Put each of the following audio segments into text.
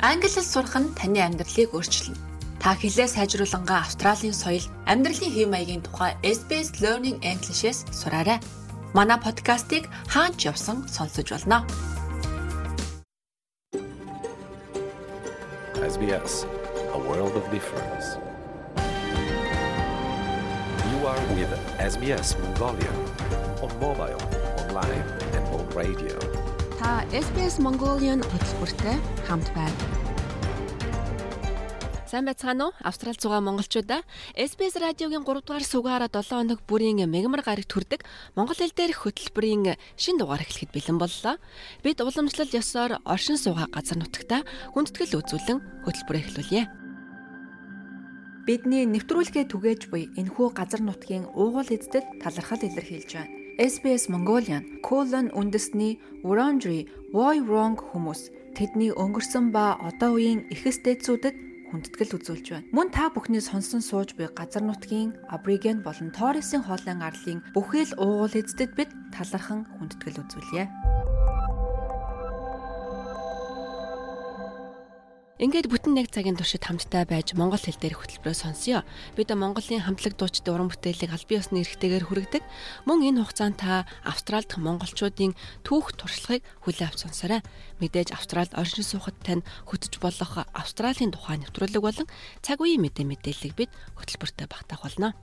Англи хэл сурах нь таны амьдралыг өөрчилнө. Та хэлээ сайжруулангаа Австралийн соёл, амьдралын хэв маягийн тухай SBS Learning English-с сураарай. Манай подкастыг хаач явсан сонсож болно. SBS A world of difference. You are with SBS Mongolia on mobile, online and on radio. Та SBS Mongolian хөтөлбөртэй хамт байна. Сайн байцгаана уу? Австрал зугаа монголчуудаа SBS радиогийн 3 дугаар сугаараа 7 хоног бүрийн мегмар гарагт хүрдэг монгол хэл дээрх хөтөлбөрийн шин дугаар эхлэхэд бэлэн боллоо. Бид уламжлал ёсоор оршин суугаа газар нутагта хүндэтгэл үзүүлэн хөтөлбөр эхлүүлье. Бидний нэвтрүүлгээ түгээж буй энэхүү газар нутгийн уугуул эздэд талархал илэрхийлж байна. SBS Mongolian Colon үндэсний Wurundjeri Woi Wurrung хүмүүс тэдний өнгөрсөн ба одоо үеийн эхэс дээдсүүдэд хүндэтгэл үзүүлж байна. Мөн та бүхний сонсон сууж буй газар нутгийн Абориген болон Торресын хоолын арлын бүхэл уугуул эздэд бид талархан хүндэтгэл үзүүлье. Ингээд бүтэн нэг цагийн туршид хамтдаа байж монгол хэл дээр хөтөлбөрөө сонсъё. Бид Монголын хамтлаг дуучид уран бүтээлийг аль бие усны эрхтэйгээр хүргэдэг. Мөн энэ хугацаанд та Австралид монголчуудын түүх туршлагыг хүлээн авч сонсоорой. Мэдээж Австралид оршин суугад тань хөтөж болох Австралийн тухай нэвтрүүлэг болон цаг үеийн мэдээ мэдээллийг бид хөтөлбөртөө багтаах болно.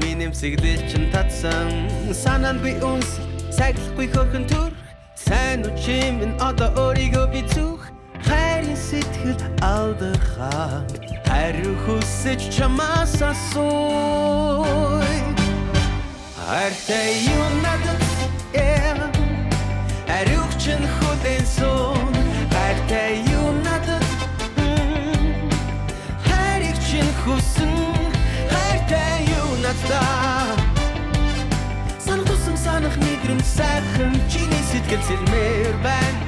Минем сиглэл чин татсан. Санаанд би үнс саглахгүй хөрхөн төр сайн үчим ин одоо өөрийгөө би зүх. Хайрын сэтгэл алдахаа хариу хүсэж чамаас асууй Хайртай юу надад yeah. Ариуч чин хүлэн надад Санах тусам санах нэгрэм сайхан чиний сэтгэл сэлмээр байна.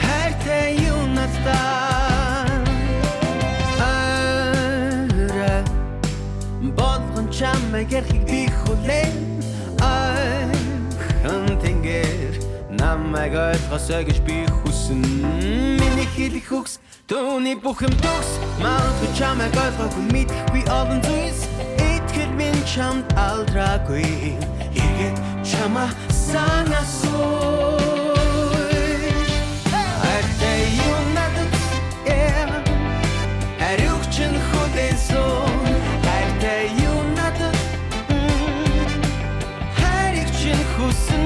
Хайртай юу надад Ара. Болгон чамайг ярихыг би хүлээн Хан тэнгэр намайг ойлгосоо гэж би хүсэн. Миний хэлэх үгс Төвний бүх юм төгс Магадгүй чамайг ойлгоогүй мэдэхгүй олон зүйлс чамд алдраагүй Иргэд чамаа санасгүй Хайртай юу надад Ариуч чин хүлэн сон Хайртай юу надад Хайрыг чин хүсэн.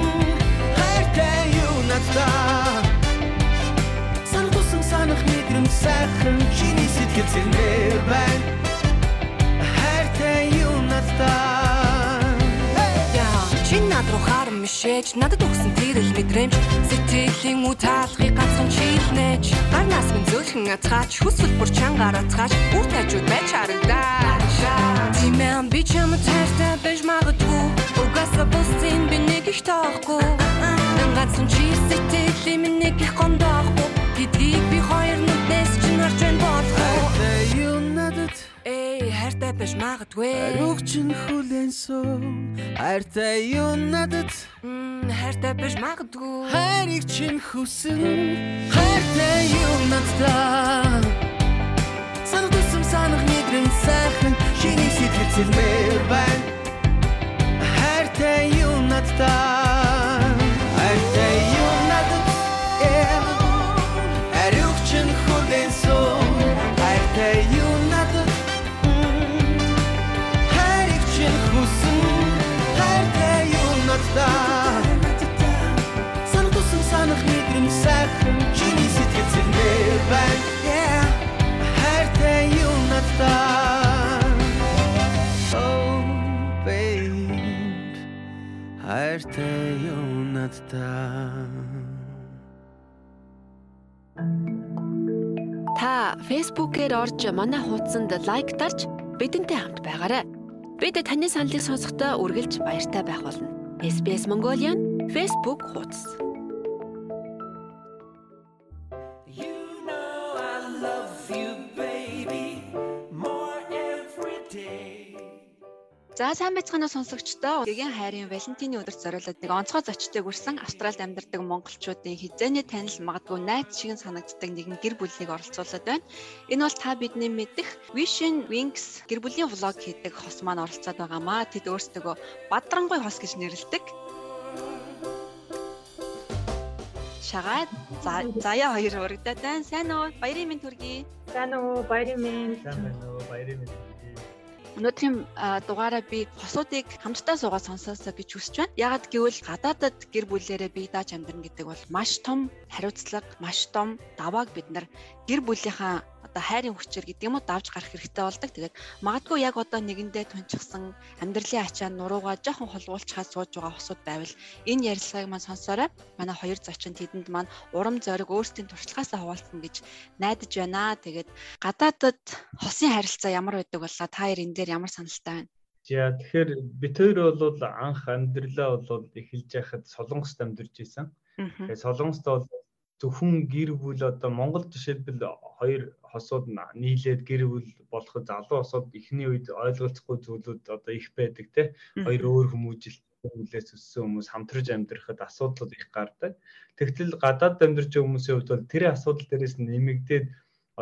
Хайртай юу надад санах нэгэн сайхан чиний сэтгэл зэнээр байна харам мишэж надад өгсөн тэрэл мэдрэмж сэтгэлийн үтаалхыг ганцхан чийлнэж гарнаас минь зөөлхөн ацгаач хүсэл бүр чангаар ацгаач үр тажууд байж харагдаа Тимэн би чам тайртай байж магадгүй. Угаасаа бусдын би нэг их тоохгүй ганцхан чи сэтгэлийн минь нэг их гондоохгүй гэдгийг биш магадгүй. Аруг чин хүлэн сон хайртай юу надад? Хайртай биш магадгүй. Хайрыг чин хүсэн хайртай юу надад? Санах тусам санах нэгэн сайхан чиний сэтгэл зэлмээр байна. Хайртай юу надад хайртай надтай Та Facebook-ээр орж манай хуудсанд лайк дарж бидэнтэй хамт байгаарай. Бид таны саналыг сонсохдоо үргэлж баяртай байх болно. SBS Mongolian Facebook хуудас. За сайн байцгаана сонсогчдоо. Гэгийн хайрын Валентины өдөрт зориулаад нэг онцгой зочдыг үрсэн Австралид амьдардаг монголчуудын хизээний танил магадгүй найз шиг санагддаг нэгэн гэр бүлийг оролцуулаад байна. Энэ бол та бидний мэдих Vision Wings гэр бүлийн влог хийдэг хос маань оролцоод байгаамаа. Тэд өөрсдөө Бадрангуй хос гэж нэрлэдэг. Шагаад заяа хоёр урагдаад байна. Сайн уу? Баярын минь төргий. Сайн уу? Баярын минь. Сайн байна уу? Баярын минь Өнөөдрийн дугаараа би хосуудыг хамтдаа суугаад сонсоосоо гэж хүсэж байна. Ягаад гэвэл гадаадад гэр бүлээрээ бие дааж амьдрна гэдэг бол маш том хариуцлага, маш том давааг бид нар гэр бүлийнхаа одоо хайрын хүчээр гэдэг юм уу давж гарах хэрэгтэй болдог. Тэгээд магадгүй яг одоо нэгэндээ тунчсан амьдралын ачаа нуруугаа жоохон холгуулчхаад сууж байгаа хосууд байвал энэ ярилцлагыг маань сонсоорой. Манай хоёр зочин тэдэнд маань урам зориг өөрсдийн туршлагаасаа хуваалцсан гэж найдаж байна. Тэгээд гадаадад хосын харилцаа ямар байдаг болоо та хоёр энэ дээр ямар саналтай байна? За тэгэхээр бид хоёр бол анх амьдралаа бол эхэлж яхад Солонгост амьдарч исэн. Тэгээд Солонгост бол зөвхөн гэр бүл одоо Монгол жишээлбэл хоёр хосууд нийлээд гэр бүл болоход залуу хосууд эхний үед ойлголцохгүй зүйлүүд одоо их байдаг те хоёр өөр хүмүүжил хүлээс өссөн хүмүүс хамтарч амьдрахад асуудлууд их гардаг. Тэгтэл гадаад амьдарч байгаа хүмүүсийн хувьд бол тэр асуудал дээрээс нэмэгдээд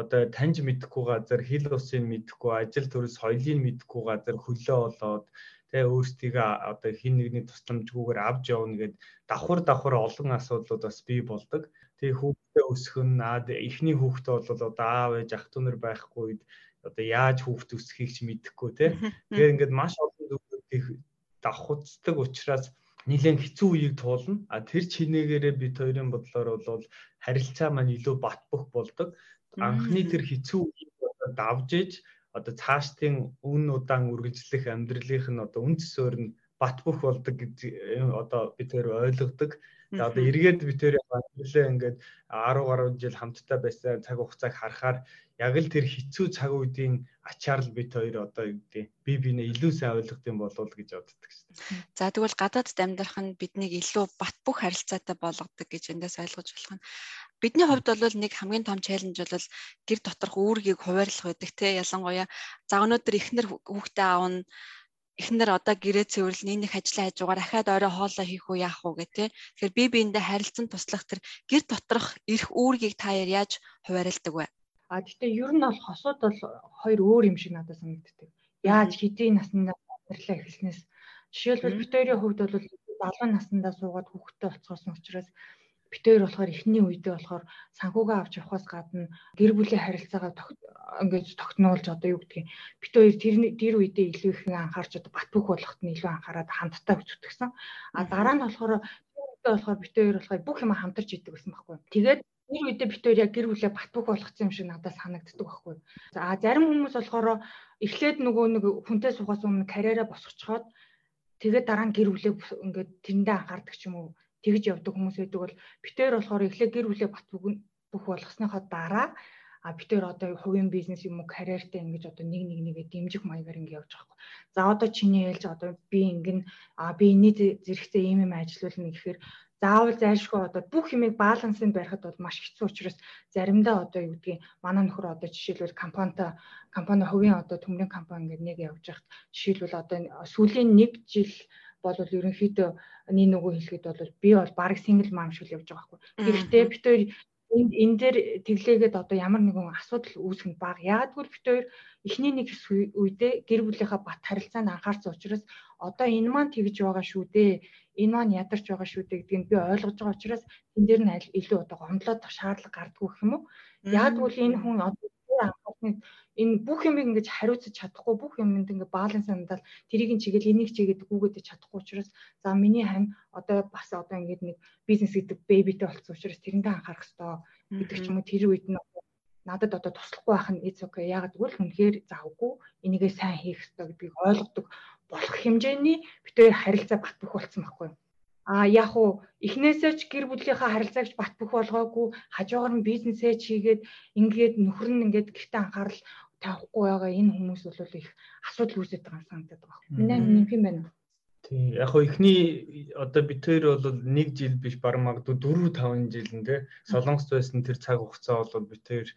одоо таньж мэдэхгүй газар хил усын мэдэхгүй ажил төрөл соёлыг мэдэхгүй газар хөлөө болоод тэ өөрсдийгөө одоо хин нэгний тусламжгүйгээр авч явна гэд давхар давхар олон асуудлууд бас бий болдог. Тэгээ хүүхдээ өсгөх нь аа эхний хүүхдээ бол одоо аав ээж ах トゥ нар байхгүй үед одоо яаж хүүхд өсөхийг ч мэдэхгүй тий. Тэгэхээр ингээд маш олон зүйлүүдийг давхуцдаг учраас нэлээд хэцүү үеийг туулна. А тэр чинээгээрээ бид хоёрын бодлоор бол харилцаа маань илүү бат бөх болдог. Анхны тэр хэцүү үеийг давж иж одоо цаашдын үн удаан үргэлжлэх амьдралынх нь одоо үн цэсөөр нь бат бөх болдог гэж одоо бид хоёр ойлгодог. За одоо эргээд бид тэр нэлээ ингээд 10 гаруй жил хамтдаа байсан цаг хугацааг харахаар яг л тэр хэцүү цаг үеийн ачаар л бид хоёр одоо юу гэдэг би бинээ илүү сайн ойлгох юм болов гэж боддог шин. За тэгвэл гадаадд амьдрах нь биднийг илүү бат бөх харилцаатай болгодог гэж эндээс ойлгож болох нь. Бидний хувьд бол нэг хамгийн том чаленж бол гэр доторх үүргийг хуваарлах байдаг те ялангуяа за өнөөдөр ихнэр хүүхдээ аавна эхнэр одоо гэрээ цэвэрлэн энэ их ажлаа хажуугаар ахаад орой хоолоо хийх үү яах уу гэх тээ. Тэгэхээр би биэндээ харилцан туслах тэр гэр доторх эрх үүргийг та яаж хуваарилдаг вэ? А гэхдээ ер нь бол хосууд бол хоёр өөр юм шиг надад санагддаг. Яаж хэдийн наснд амьдралаа эхэлснээс жишээлбэл бид хоёрын хувьд бол залуу наснда суугаад хүүхдтэй болцгоосон учраас бит хоёр болохоор эхний үедээ болохоор санхугаа авч явахаас гадна гэр бүлийн харилцаагаа ингэж тогтнуулж одоо юу гэдгийг бит хоёр тэр тэр үедээ илүү их анхаарч одоо бат бөх болохт нь илүү анхаарад хамтдаа үзүүлсэн. А дараа нь болохоор тэр болохоор бит хоёр болохоор бүх юм хамтарч идэг гэсэн байхгүй. Тэгээд тэр үедээ бит хоёр яг гэр бүлээ бат бөх болгоцсон юм шиг надад санагддаг байхгүй. За зарим хүмүүс болохоор эхлээд нөгөө нэг хүнтэй суугаас өмнө карьераа босгочхоод тэгээд дараа нь гэр бүлээ ингээд тэрэндээ анхаардаг ч юм уу тэгж явдаг хүмүүс байдаг бол битээр болохоор эхлээ гэр бүлээ бат бүх болгосныхоо дараа а битээр одоо хувийн бизнес юм уу карьертэй ингэж одоо нэг нэг нэгээ дэмжих маягаар ингэ явж байгаа хгүй. За одоо чиний ээлж одоо би ингэн а би энэний зэрэгцээ ийм юм ажиллуулна гэхээр заавал зайлшгүй одоо бүх юмыг балансыг барихад бол маш хэцүү учраас заримдаа одоо юу гэдгийг манай нөхөр одоо жишээлбэл компанитай компани хувийн одоо төмрийн компани ингээд нэг явж байхад жишээлбэл одоо сүүлийн нэг жил бол ерөнхийдөө нэг нөгөө хэлэхэд бол би бол баг сингл мам шиг л явж байгаа байхгүй. Гэхдээ бид хоёр энд энэ дээр тэглээгээд одоо ямар нэгэн асуудал үүсэх нь баг. Яг гэвэл бид хоёр эхний нэг үедээ гэр бүлийнхаа бат харилцаанд анхаарсан учраас одоо энэ маань тэгж байгаа шүү дээ. Энэ маань ядарч байгаа шүү дээ гэдгийг би ойлгож байгаа учраас энэ дээр нь илүү одоо гомдлоод шаардлага гардггүй гэх юм уу. Яг гэвэл энэ хүн одоо анхаарсныг энэ бүх юм ингэж хариуцаж чадахгүй бүх юмд ингээ баланс амдал тэрийг нь чигээл энийг чигээд гүгээд чадахгүй учраас за миний хань одоо бас одоо ингээд нэг бизнес гэдэг бэбитэй болсон учраас тэрэндээ анхаарах хэрэгтэй гэдэг ч юм уу тэр үед нь надад одоо туслахгүй байх нь it's okay. Яг гэвэл үнэхээр завгүй энийгээ сайн хийх хэрэгтэй гэдгийг ойлгодог болох хэмжээний битээр харилцаа бат бөх болсон байхгүй А яг уу эхнээсээ ч гэр бүлийнхаа харилцаагч бат бөх болгоогүй хажуугаар нь бизнесээ чигээд ингээд нөхөр нь ингээд гэртээ анхаарал тавихгүй байгаа энэ хүмүүс бол их асуудал үүсэж байгаа санагдаад байгаа. Миний нэг юм байна. Тийм яг хоо эхний одоо бид хоёр бол нэг жил биш баг магадгүй 4 5 жил нь те солонгост байсан тэр цаг хугацаа бол бид хоёр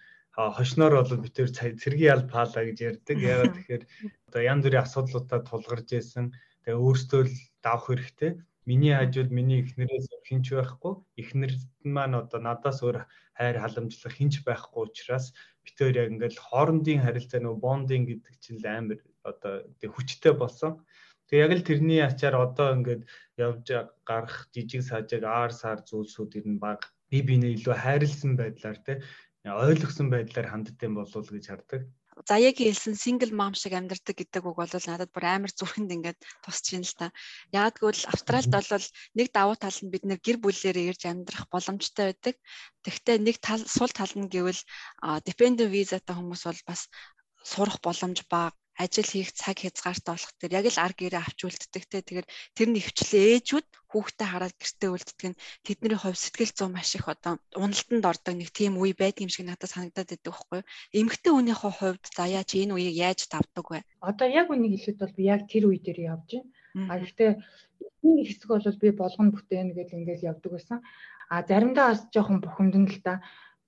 хошноор бол бид хоёр цэргийн ял паала гэж ярьдаг. Ягаад тэгэхээр одоо янз бүрийн асуудлуудаа тулгарч исэн. Тэгээ өөртөө л давах хэрэгтэй миний хажууд миний эхнэрээс хинч байхгүй эхнэр маань одоо надаас өөр хайр халамжлах хинч байхгүй учраас хоёр яг ингээл хоорондын харилцаа нөгөө бондинг гэдэг чинь амар одоо тэг хүчтэй болсон. Тэг яг л тэрний ачаар одоо ингээд явж гарах жижиг сажиг аар сар зүйлсүүд ер нь баг би бинээ илүү хайрлсан байдлаар те ойлгосон байдлаар ханддсан болов уу гэж хардаг заяагийн хэлсэн single mom шиг амьдардаг гэдэг үг бол надад бүр амар зүрхэнд ингээд тусч ин л та. Яагадгүй л Австральд бол нэг давуу тал нь бид нэр гэр бүлээрээ ирж амьдрах боломжтой байдаг. Тэгвэл нэг тал сул тал нь гэвэл dependent visa-тай хүмүүс бол бас сурах боломж бага ажил хийх цаг хязгаартай болох тэр яг л ар гэрээ авч үлддэг те. Тэгэхээр тэр нь өвчлээ ээжүүд хүүхдээ хараад гэртээ үлддэг нь тэдний хувь сэтгэл зүйн маш их одоо уналтанд ордог нэг тийм үе байдаг юм шиг надад санагдаад байдаг байхгүй эмэгтэй хүнийхээ хувьд за яа чи энэ үеийг яаж тавдаг вэ? Одоо яг үнийг хэлэхэд бол би яг тэр үе дээр явж байна. А гэхдээ энэ хэсэг бол би болгоно бүтээн гэж ингээд явдаг байсан. А заримдаа бас жоохон бухимдан л та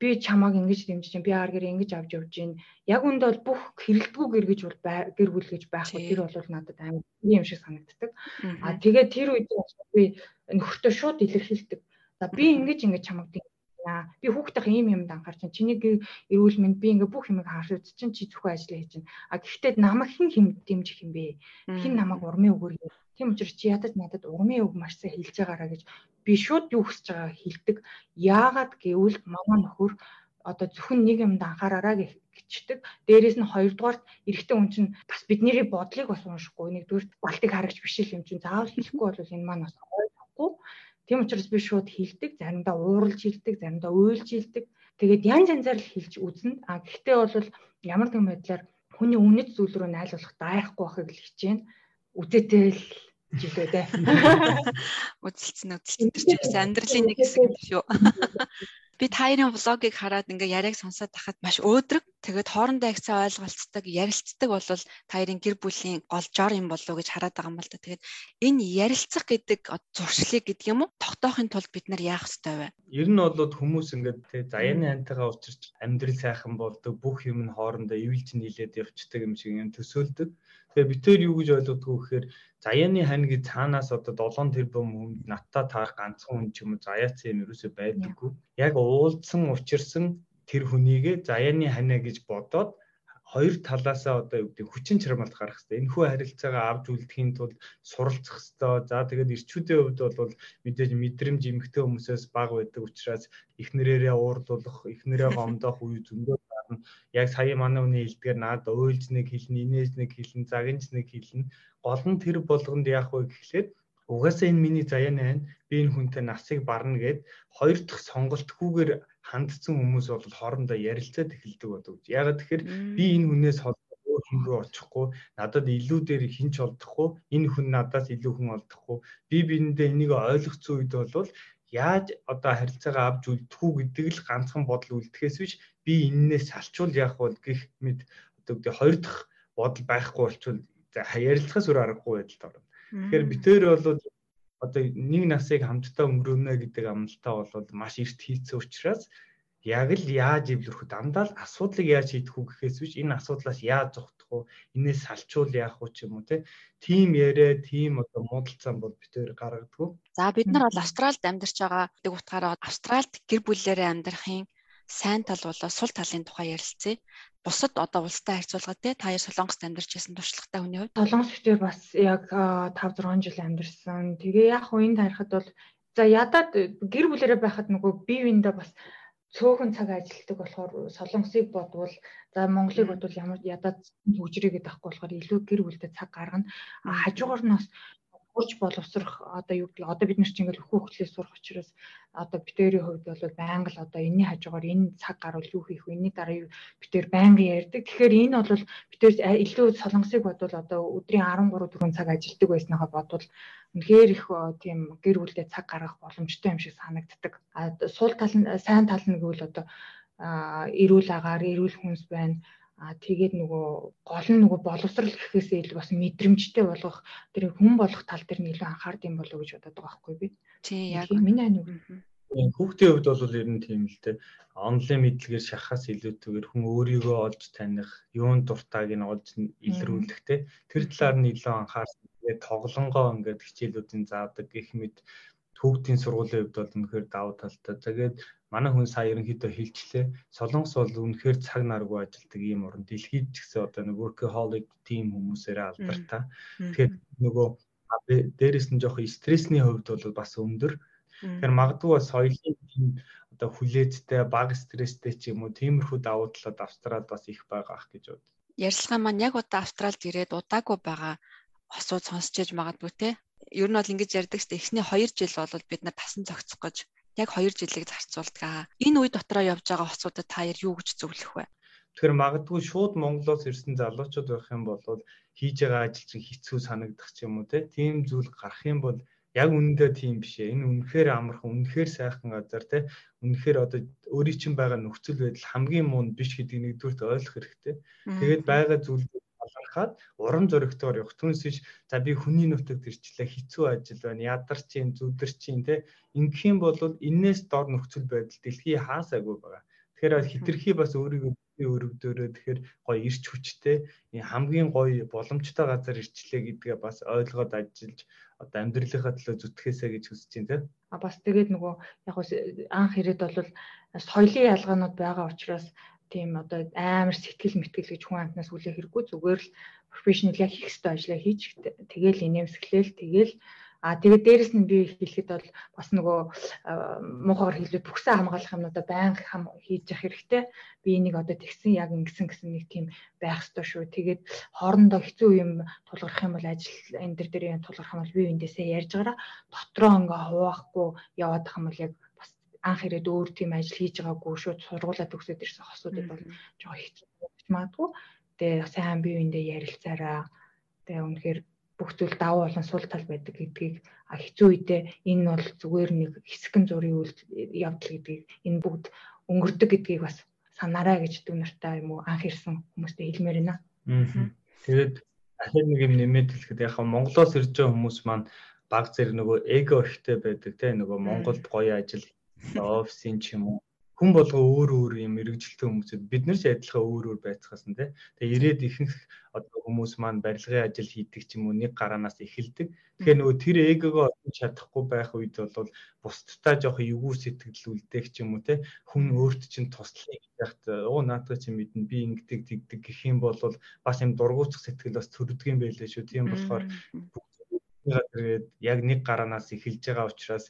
би чамааг ингэж дэмжиж чинь би аргаар ингэж авч явж гин яг үндэ бол бүх хэрэлдэггүй гэр гэж бол гэр бүл гэж байхгүй тэр бол надад амар юм шиг санагддаг. А тэгээд тэр үед би нөхөртөө шууд илэрхийлдэг. За би ингэж ингэж чамааг яа би хүүхдийн ийм юмд анхаарч чинь чиний эрүүл мэнд би ингээ бүх юмыг үзэж чинь чи зөвхөн ажиллаа хийж чинь а гэхдээ намайг хэн хэм дэмжих юм бэ? Хэн намайг урмын өгөр тийм учраас чи ядаж надад урмын үг маш сайн хэлж байгаараа гэж би шууд юу хүсэж байгааг хэлдэг яагаад гэвэл мама нөхөр одоо зөвхөн нэг юмд анхаараараа гэчдэг. Дээрээс нь хоёрдугаарт эрэгтэй хүн чинь бас бидний бодлыг бас уншихгүй. Нэгдүгээр балтыг харагч биш л юм чинь заавал хэлэхгүй бол энэ маань бас ойлгохгүй. Тийм учраас би шууд хилдэг, заримдаа ууралж хилдэг, заримдаа уйлж хилдэг. Тэгээд янз янзаар л хэлж үзнэ. А гэхдээ бол ямар нэгэн байдлаар хүний үнэт зүйл рүү найлуулах дайхгүй байхыг л хичээнэ. Үдээтэй л жилээ дээ. Үзэлцэн үзэлцэн тэр чинь амьдралын нэг хэсэг юм шүү. би таарын влогийг хараад ингээ яриаг сонсоод тахад маш өөдрөг. Тэгээд хоорондоо их цаа ойлголцдог, ярилцдаг бол таарын гэр бүлийн гол жор юм болов уу гэж хараад байгаа юм бол та. Тэгээд энэ ярилцах гэдэг зуршлыг гэдэг юм уу? Тогтоохын тулд бид нар яах ёстой вэ? Ер нь бол хүмүүс ингээд тий заяаны хантайгаа учирч амьдрал сайхан болдог, бүх юм нь хоорондоо ивэлж нийлээд явцдаг юм шиг юм төсөөлдөг. Тэгээ бид тээр юу гэж ойлгодгоо гэхээр заяаны хань гэж цаанаас одоо 7 тэрбум хүнд надтай таарах ганцхан хүн ч юм уу заяац юм ерөөсөй байдаггүй. Яг уулзсан учирсан тэр хүнийгээ заяаны ханаа гэж бодоод хоёр талаасаа одоо юу гэдэг хүчин чармалт гарах хэрэгтэй. Энэ хүү харилцаагаа авч үлдэхийн тулд суралцах хэрэгтэй. За тэгээд ирчүүдийн хувьд бол мэдээж мэдрэмж эмгтэй хүмүүсээс бага байдаг учраас эхнэрээрээ уурлуулах, эхнэрээ гомдоох үе зөндөө гарна. Яг сая манай хүний хэлдгээр наад ойлж нэг хэлнэ, инээж нэг хэлнэ, загинж нэг хэлнэ гол нь тэр болгонд яах вэ гэхлээр угаасаа энэ миний заяаны байна. Би энэ хүнтэй насыг барна гэд хоёр дахь сонголтгүйгээр хандсан хүмүүс бол хоорондоо ярилцаад эхэлдэг болов. Ягаад тэгэхээр би энэ хүнээс өөр хүн рүү очихгүй надад илүү дээр хинч олдохгүй энэ хүн надаас илүү хүн олдохгүй би биендээ энийг ойлгоцсон үед бол яаж одоо харилцаагаа авч үлдэх үү гэдэг л ганцхан бодол үлдэхээс биш би энээс салчвал яах вэ гэх мэд одоо гэдэг хоёр дахь бодол байхгүй болчвол ярилцахаас өөр аргагүй байдалд орно. Тэгэхээр битээр бол одоо нэг насыг хамтдаа өнгөрөөнө гэдэг амлалтаа бол маш эрт хийцэн учраас яг л яаж эвлэрэх? Дандаа л асуудлыг яаж шийдэх үү гэхээс биш энэ асуудлаас яаж зогтох вэ? Инээс салчуул яах вэ ч юм уу те. Тим яриа, тим одоо муудалцсан бол битээр гаргадаг. За бид нар бол Австралид амьдарч байгаа гэдэг утгаараа Австралид гэр бүлээрээ амьдрахын сайн тал болоо сул талын тухай ярилцъя. Бусад одоо улстай харьцуулахад те та яар Солонгост амьдарч байсан туршлагатай хүний хувьд Солонгос битэр бас яг 5 6 жил амьдарсан. Тэгээ яг хувийн тарихад бол за ядаад гэр бүлэрээ байхад нөгөө бие биендээ бас цөөхөн цаг ажилладаг болохоор солонгосыг бодвол за Монголыг бодвол ямар ядаад хөгжрээ гэдэг ахгүй болохоор илүү гэр бүлдээ цаг гаргана. Хажуугаар нь бас урж боловсрох одоо юу гэдэг одоо бид нар чинь ингээл хүү хөтлөө сурах учраас одоо битэрийн хувьд бол байнга л одоо энэний хажуугаар энэ цаг гарвал юу хийх вэ? Энэний дараа битэр байнга ярьдаг. Тэгэхээр энэ бол битэр илүү солонгосыг бодвол одоо өдрийн 13 4 цаг ажилладаг байснагаа бодвол үнэхээр их тийм гэр бүлдээ цаг гаргах боломжтой юм шиг санагддаг. А сул тал нь сайн тал нь гэвэл одоо эрүүл агаар, эрүүл хүнс байна А тэгээд нөгөө гол нь нөгөө боловсрал гэхээсээ илүү бас мэдрэмжтэй болгох тэр хүн болох тал дээр нь илүү анхаард юм болов уу гэж бодод байгаа байхгүй би. Тий яг миний ань үг. Хүүхдийн хувьд бол ер нь тийм л те онлайн мэдлэгээр шахахаас илүүтэйгээр хүн өөрийгөө олж таних, юун дуртайг нь олж илрүүлэх те тэр талаар нь илүү анхаарсан. Тэгээд тоглонгоо ингээд хичээлүүдийн заадаг гэх мэт хүүхдийн сургуулийн хувьд бол үнэхээр давуу талтай. Тэгээд манай хүн сая ерөнхийдөө хилчлээ. Солонгос бол үнэхээр цаг наргүй ажилдаг ийм орн. Дэлхийд ч гэсэн одоо нэг workaholic team хүмүүсээрээ алдартай. Тэгэхээр нөгөө дээрэс нь жоохон стрессний хувьд бол бас өндөр. Тэгэхээр магадгүй бас соёлын тийм одоо хүлээцтэй, бага стресстэй ч юм уу тиймэрхүү давуу талууд Австралид бас их байгаа ах гэж бод. Ярьслага маань яг удаа Австралид ирээд удаагүй байгаа осууд сонсч иж магадгүй те. Ер нь бол ингэж ярьдаг ч эхний 2 жил бол бид нар тасан зохицох гэж яг 2 жилийг зарцуулдаг. Энэ үе дотроо явж байгаа хоцуудад та яар юу гэж зөвлөх вэ? Тэгэхээр магадгүй шууд Монголоос ирсэн залуучууд байх юм бол хийж байгаа ажил чинь хэцүү санагдах ч юм уу тийм зүйл гарах юм бол яг үнэндээ тийм биш ээ. Энэ үнэхээр амархан, үнэхээр сайхан газар те. Үнэхээр одоо өөрийн чинь байгаа нөхцөл байдал хамгийн муу биш гэдгийг нэгдүгürt ойлгох хэрэгтэй. Тэгээд байгаа зүйл талархаад урам зоригтойгоор явах. Түүнээс за би хүний нутагт ирчлээ хэцүү ажил байна. Ядар чинь зүдэр чинь те ингэх юм бол энээс дор нөхцөл байдал дэлхий хаасаагүй байгаа. Тэгэхээр хитрхи бас өөрийгөө өрөвдөөрөө тэгэхээр гоё ирч хүчтэй хамгийн гоё боломжтой газар ирчлээ гэдгээ бас ойлгоод ажиллаж одоо амьдралынхаа төлөө зүтгэхээсэ гэж хүсэж байна тийм. А бас тэгээд нөгөө яг анх ирээд бол соёлын ялгаанууд байгаа учраас тийм одоо амар сэтгэл мэтгэл гэж хүн амтнаас хүлээх хэрэггүй зүгээр л профешнл яг хийх ёстой ажлаа хийж тэгэл инээмсэглээл тэгэл А тэгээд дээрэс нь би хэлэхэд бол бас нөгөө муухагаар хэлбэл бүхсэн хамгаалах юмнуудаа байнга хам хийж явах хэрэгтэй. Би энийг одоо тэгсэн яг ингэсэн гэсэн нэг тийм байх ёстой шүү. Тэгээд хоорондоо хэцүү юм тулгарх юм бол ажил энэ төр дээр тулгарх юм бол би эндээсээ ярьж гараа дотроо ингээ хуваахгүй яваад ах юм бол яг анх ирээд өөр тийм ажил хийж байгаагүй шууд сургуулаа төгсөөд ирсэн хосуудад бол жоо хэцүү магадгүй. Тэгээ сайн бие биендээ ярилцаараа тэгээ үнэхээр бүх зүйл давуу болон сул тал байдаг гэдгийг хэцүү үедээ энэ бол зүгээр нэг хэсгэн зургийн үйл явдал гэдгийг энэ бүгд өнгөрдөг гэдгийг бас санаарай гэж дүү нартай юм уу анх ирсэн хүмүүстээ хэлмээр байна. Тэгээд ахад нэг юм нэмээд хэлэхэд яг Монголоос ирж байгаа хүмүүс маань баг зэрэг нөгөө эго ихтэй байдаг те нөгөө Монголд гоё ажил офисын ч юм уу хүн болго өөр өөр юм мэрэгжилтэй хүмүүсэд бид нар ч адилхан өөр өөр байцгаас нь тий. Тэгээ ирээд ихэнх одоо хүмүүс маань барилгын ажил хийдэг ч юм уу нэг гараанаас эхэлдэг. Тэгэхээр нөгөө тэр эгогоо олж чадахгүй байх үед бол бусдтай жоох эвгүй сэтгэл үлдээх ч юм уу тий. Хүн өөрт чинь туслахыг яхад оо наадах чинь мэднэ би ингэдэг тэгдэг гэх юм бол бас юм дургуутах сэтгэл бас төрдөг юм байлээ шүү. Тийм болохоор тэгээд яг нэг гараанаас эхэлж байгаа учраас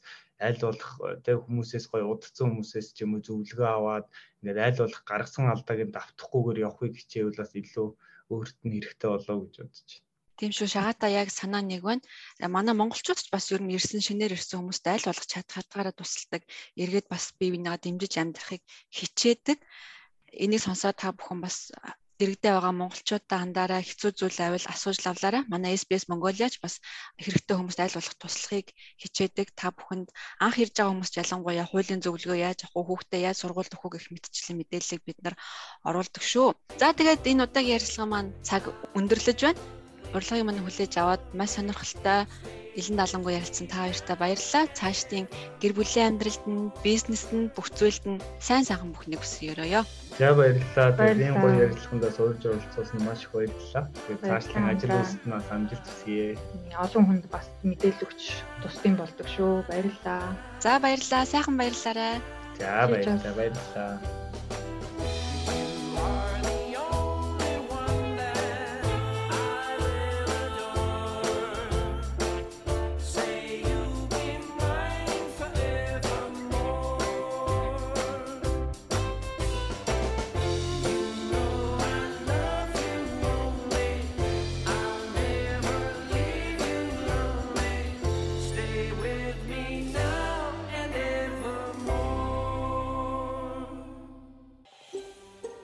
аль болох тэг хүмүүсээс гоё удацсан хүмүүсээс ч юм уу зөвлөгөө аваад ингээд аль болох гаргасан алдааг нь давтахгүйгээр явахыг хичээвэл бас илүү өөрт нь хэрэгтэй болоо гэж бодож байна. Тийм шүү шагаата яг санаа нэг байна. Манай монголчууд ч бас ер нь ирсэн шинээр ирсэн хүмүүст аль болох чадх хадгаараа тусалдаг. Эргээд бас бие бинийгаа дэмжиж амьдрахыг хичээдэг. Энийг сонсоод та бүхэн бас дэрэгдээ байгаа монголчуудаа хандаараа хэцүү зүйл байвал асууж лавлаарай. Манай SBS Mongoliaч бас хэрэгтэй хүмүүст аль болох туслахыг хичээдэг. Та бүхэнд анх ирж байгаа хүмүүст ялангуяа хуулийн зөвлөгөө яаж авах уу, хүүхдээ яаж сургуульд өгөх гэх мэтчлийн мэдээллийг бид нар оруулдаг шүү. За тэгээд энэ удаагийн ярилцлага маань цаг өндөрлөж байна. Урлагийн маань хүлээж аваад маш сонирхолтой Илэн далангуу ярилцсан та хоёртай баярлалаа. Цаашдын гэр бүлийн амьдралд нь, бизнест нь, бүх зүйлд нь сайн сайхан бүхнийг хүсье өрөөё. За баярлалаа. Тэгээд гоё ярилцлагандаа сурж оролцуулсан маш их баярлалаа. Тэгээд цаашдын ажил үйлсэд нь амжилт хүсье. Олон хүнд бас мэдээлэл өгч тусдсан болдог шүү. Баярлалаа. За баярлалаа. Сайхан баярлалаа. За баярлалаа. Баярлалаа.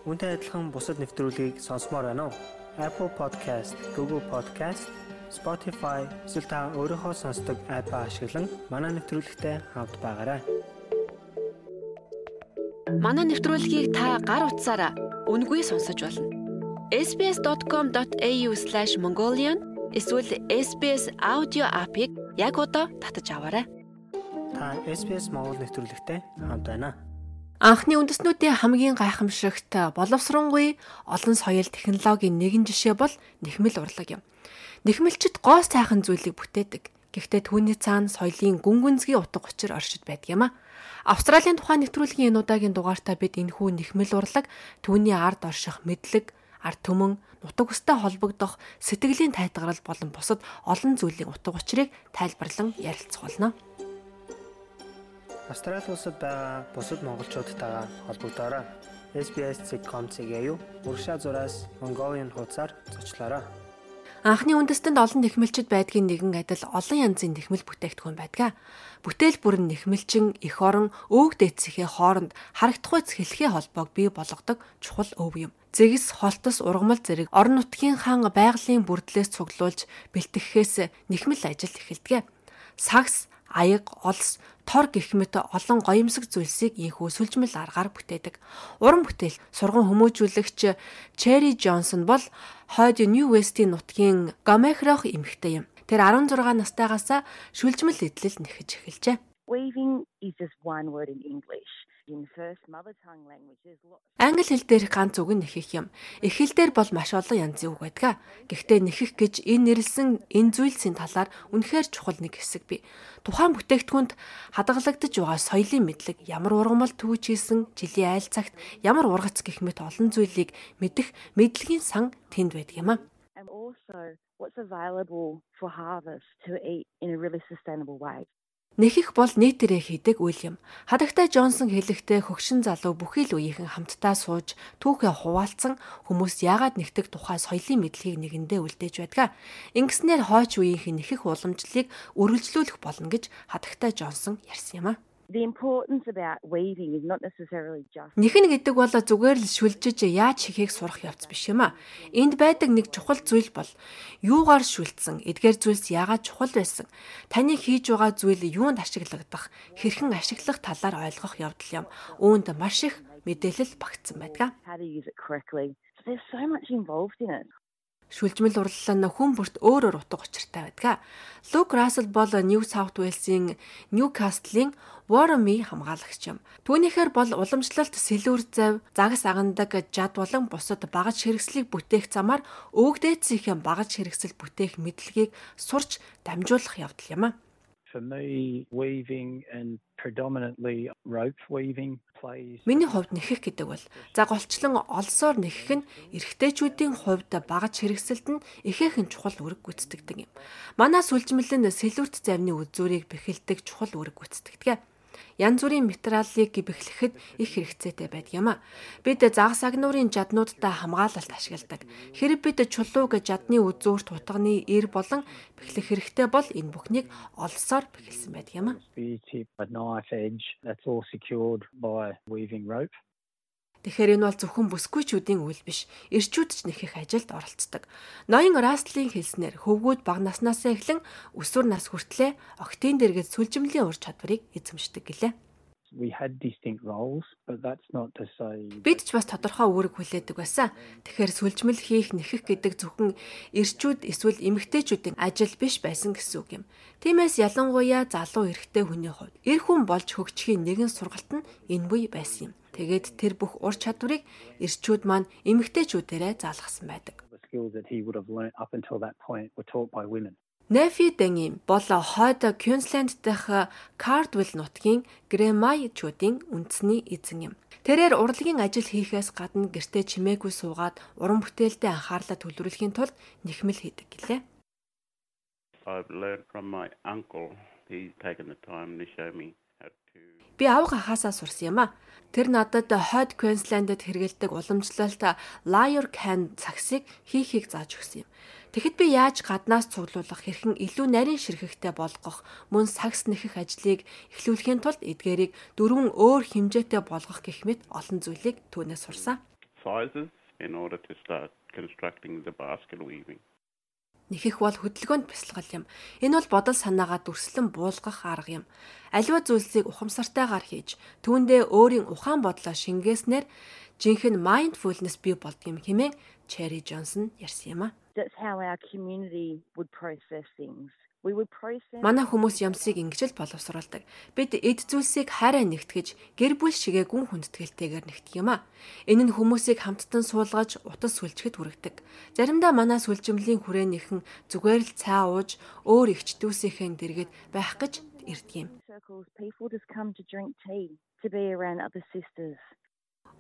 Үүнтэй адилхан бусад нэвтрүүлгийг сонсомоор байна уу? Apple Podcast, Google Podcast, Spotify эсвэл та өөрийнхөө сонсдог апп ашиглан манай нэвтрүүлэгтэй хавд байгаарай. Манай нэвтрүүлгийг та гар утсаараа үнгүй сонсож болно. sbs.com.au/mongolian эсвэл SBS аудио апыг яг одоо татаж аваарай. Та SBS Монгол нэвтрүүлэгтэй хамт байна. Анхны үндэснүүдийн хамгийн гайхамшигт боловсронгүй олон соёл технологийн нэгэн жишээ бол нэхмэл урлаг юм. Нэхмэлчд гоо сайхан зүйлийг бүтээдэг. Гэхдээ түүний цаана соёлын гүн гүнзгий утга учир оршид байдаг юм а. Австралийн тухайн нэвтрүүлгийн энэ удаагийн дугаартаа бид энэхүү нэхмэл урлаг, түүний ард орших мэдлэг, ард түмэн, нутаг устай холбогдох сэтгэлийн тайтгарал болон бусад олон зүйлийн утга учирыг тайлбарлан ярилцах болно. Австрали улсад байгаа бусад монголчуудтайгаа холбогдоорой. SBS.com.cg юу урагшаа зураас Mongolian хуудасаар зочлоорой. Анхны үндэстэнд олон нэхмэлчд байдгийн нэгэн адил олон янзын нэхмэл бүтээгдэхүүн байдаг. Бүтээл бүр нь нэхмэлчин эх орон өвөг дээдсийнхээ хооронд харагдахгүй хэлхээ холбоог бий болгодог чухал өв юм. Зэгс, холтос, ургамал зэрэг орон нутгийн хаан байгалийн бүрдлээс цуглуулж бэлтгэхээс нэхмэл ажил эхэлдэг. Сагс, аяг, олс, тор гэх мэт олон гоёмсог зүйлсийг ийхүү сүлжмэл аргаар бүтээдэг. Уран бүтээл сурган хүмүүжүүлэгч Черри Джонсон бол хойд Нью Вестийн нутгийн Гамехрох эмэгтэй юм. Тэр 16 настайгаас шүлжмэл эдлэл нэхэж эхэлжээ. Weaving is just one word in English. Англи хэл дээрх ганц үг нь нэхэх юм. Эх хэл дээр бол маш олон янзын үг байдаг. Гэхдээ нэхэх гэж энэ нэрлсэн энэ зүйлсийн талаар үнэхээр чухал нэг хэсэг бий. Тухайн бүтээгдэхүүнд хадгалагдаж байгаа соёлын мэдлэг, ямар ургамал хийсэн, жилийн айл цагт ямар ургац гэх мэт олон зүйлийг мэдэх мэдлэгийн сан тэнд байдаг юм а. And also what's available for harvest to eat in a really sustainable way. Нэхих бол нийтээрээ хийдэг үйл юм. Хадагтай Джонсон хэлэхдээ хөгшин залуу бүхий л үеийнхэн хамтдаа сууж түүхээ хуваалцсан хүмүүс яагаад нэгтгэх тухай соёлын мэдлэгийг нэгэндээ үлдээж байдаг. Ингэснээр хойч үеийнхэн нэхих уламжлалыг үргэлжлүүлэх болно гэж хадагтай Джонсон ярьсан юм а. The importance about weaving is not necessarily just Нэхэн гэдэг бол зүгээр л шүлжиж яаж хийхийг сурах явц биш юм а. Энд байдаг нэг чухал зүйл бол юугаар шүлдсэн, эдгээр зүйлс яагаад чухал байсан, таны хийж байгаа зүйл юунд ашиглагдах, хэрхэн ашиглах талаар ойлгох явдал юм. Үүнд маш их мэдээлэл багтсан байдаг. Шүлжмэл урлал нь хүн бүрт өөр өөр утга учиртай байдаг. Лук Рассел бол Нью Саут Уэлсийн Ньюкастлийн Warren-ий хамгаалагч юм. Түүнийхээр бол уламжлалт сэлүүр зав, загас агандаг жад болон бусад багаж хэрэгслийг бүтээх замаар өвгдээцийнхээ багаж хэрэгсэл бүтээх мэдлэгийг сурч дамжуулах явдал юм а. For me, weaving and predominantly rope weaving Миний хувьд нэхэх гэдэг бол загалчлан олсоор нэхэх нь эрэгтэйчүүдийн хувьд багаж хэрэгсэлд нь ихээхэн чухал үүрэг гүйцэтгэдэг юм. Манай сүлжмэл нь сэлүүрт завны үзүүрийг бэхэлдэг чухал үүрэг гүйцэтгэдэг янз бүрийн материалыг бэхлэхэд их хэрэгцээтэй байдаг юм а. Бид загас агнуурын жаднуудтай хамгаалалт ашигладаг. Хэрэг бид чулууг жадны үзүүрт утганы эр болон бэхлэх хэрэгтэй бол энэ бүхнийг олсоор бэхэлсэн байдаг юм а. Тэгэхээр энэ бол зөвхөн бүсгүйчүүдийн үйл биш. Ирчүүд ч нэхэх ажилд оролцдог. Ноён Растлын хэлснээр хөвгүүд бага наснаас эхлэн өсвөр нас хүртлээр октийн дэргэд сүлжимлийн ур чадварыг эзэмшдэг гэлээ. We had distinct roles, but that's not to say Бид ч бас тодорхой үүрэг хүлээдэг байсан. Тэгэхээр сүлжмэл хийх нэхэх гэдэг зөвхөн ирчүүд эсвэл эмэгтэйчүүдийн ажил биш байсан гэсэн үг юм. Тиймээс ялангуяа залуу эрэгтэй хүний хувьд эр хүн болж хөгжихийн нэгэн сургалт нь энэ буй байсан юм. Тэгээд тэр бүх ур чадварыг ирчүүд маань эмэгтэйчүүдээрээ заалгасан байдаг. Нэфи Дэнги бол хойд Квинсленд дэх Кардвилл нутгийн Грэмайчүүдийн үндэсний эзэн юм. Тэрээр урлагийн ажил хийхээс гадна гэртээ чимээгүй суугаад уран бүтээлдээ анхаарлаа төвлөрүүлэхийн тулд нэхмэл хийдэг гэлээ. I've learned from my uncle. He's taken the time to show me Би авга хахаасаа сурсан юм а. Тэр надад хойд Квинслендэд хэрэгэлдэг уламжлалт Liar Can цагсыг хийхийг зааж өгсөн юм. Тэгэхэд би яаж гаднаас цуглуулах хэрхэн илүү нарийн ширхэгтэй болгох мөн сагс нэхэх ажлыг эхлүүлэхийн тулд эдгээрийг дөрвөн өөр хэмжээтэй болгох гэх мэт олон зүйлийг түүнээс сурсан. sizes in order to start constructing the basket weaving. Нэхэх бол хөдөлгөөнд бясалгал юм. Энэ бол бодол санаагаа дүрслэн буулгах арга юм. Аливаа зүйлсийг ухамсартайгаар хийж, түүндээ өөрийн ухаан бодлоо шингээснээр жинхэнэ mindfulness бий болдгийм хэмээн Cherry Johnson ярьсан юм а. That's how our community would process things. Манай хүмүүс ямсыг ингэж л боловсруулдаг. Бид эд зүйлсийг хайраа нэгтгэж, гэр бүл шигээ гүн хүндэтгэлтэйгээр нэгтгэх юм а. Энэ нь хүмүүсийг хамттан суулгаж, утас сүлжгэд хүргэдэг. Заримдаа манай сүлжимлийн хүрээнийхэн зүгээр л цаа ууж, өөр ихч дүүсийнхэн дэргэд байх гэж ирдэг юм.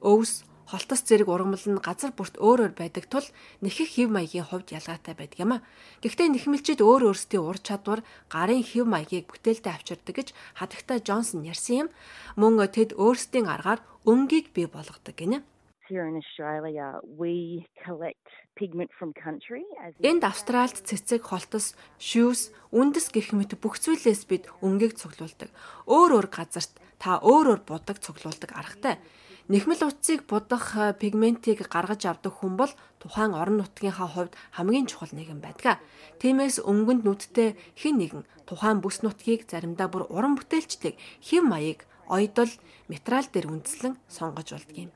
Өвс, холтос зэрэг ургамал нь газар бүрт өөр өөр байдаг тул нэхэх хэв маягийн хувьд ялгаатай байдаг юм а. Гэхдээ нэхмэлчид өөр өөрсдийн ур чадвар гарын хэв маягийг бүтээлдээ авчирдаг гэж хадагтай Джонсон ярьсан юм. Мөн тэд өөрсдийн аргаар өнгийг бий болгодог гинэ. Here in Australia we collect pigment from country as Энд Австральд цэцэг, холтос, шүүс, үндэс гэх мэт бүх зүйлээс бид өнгийг цуглуулдаг. Өөр өөр газарт та өөр өөр будаг цуглуулдаг аргатай. Нэхмэл утсыг будах э, пигментийг гаргаж авдаг хүн бол тухайн орон нутгийнхаа хувьд хамгийн чухал нэгэн байдаг. Тиймээс өнгөнд нүдтэй хэн нэгэн тухайн бүс нутгийг заримдаа бүр уран бүтээлчдийг хэм маяг, ойдол, материал дээр үндэслэн сонгож болдгийм.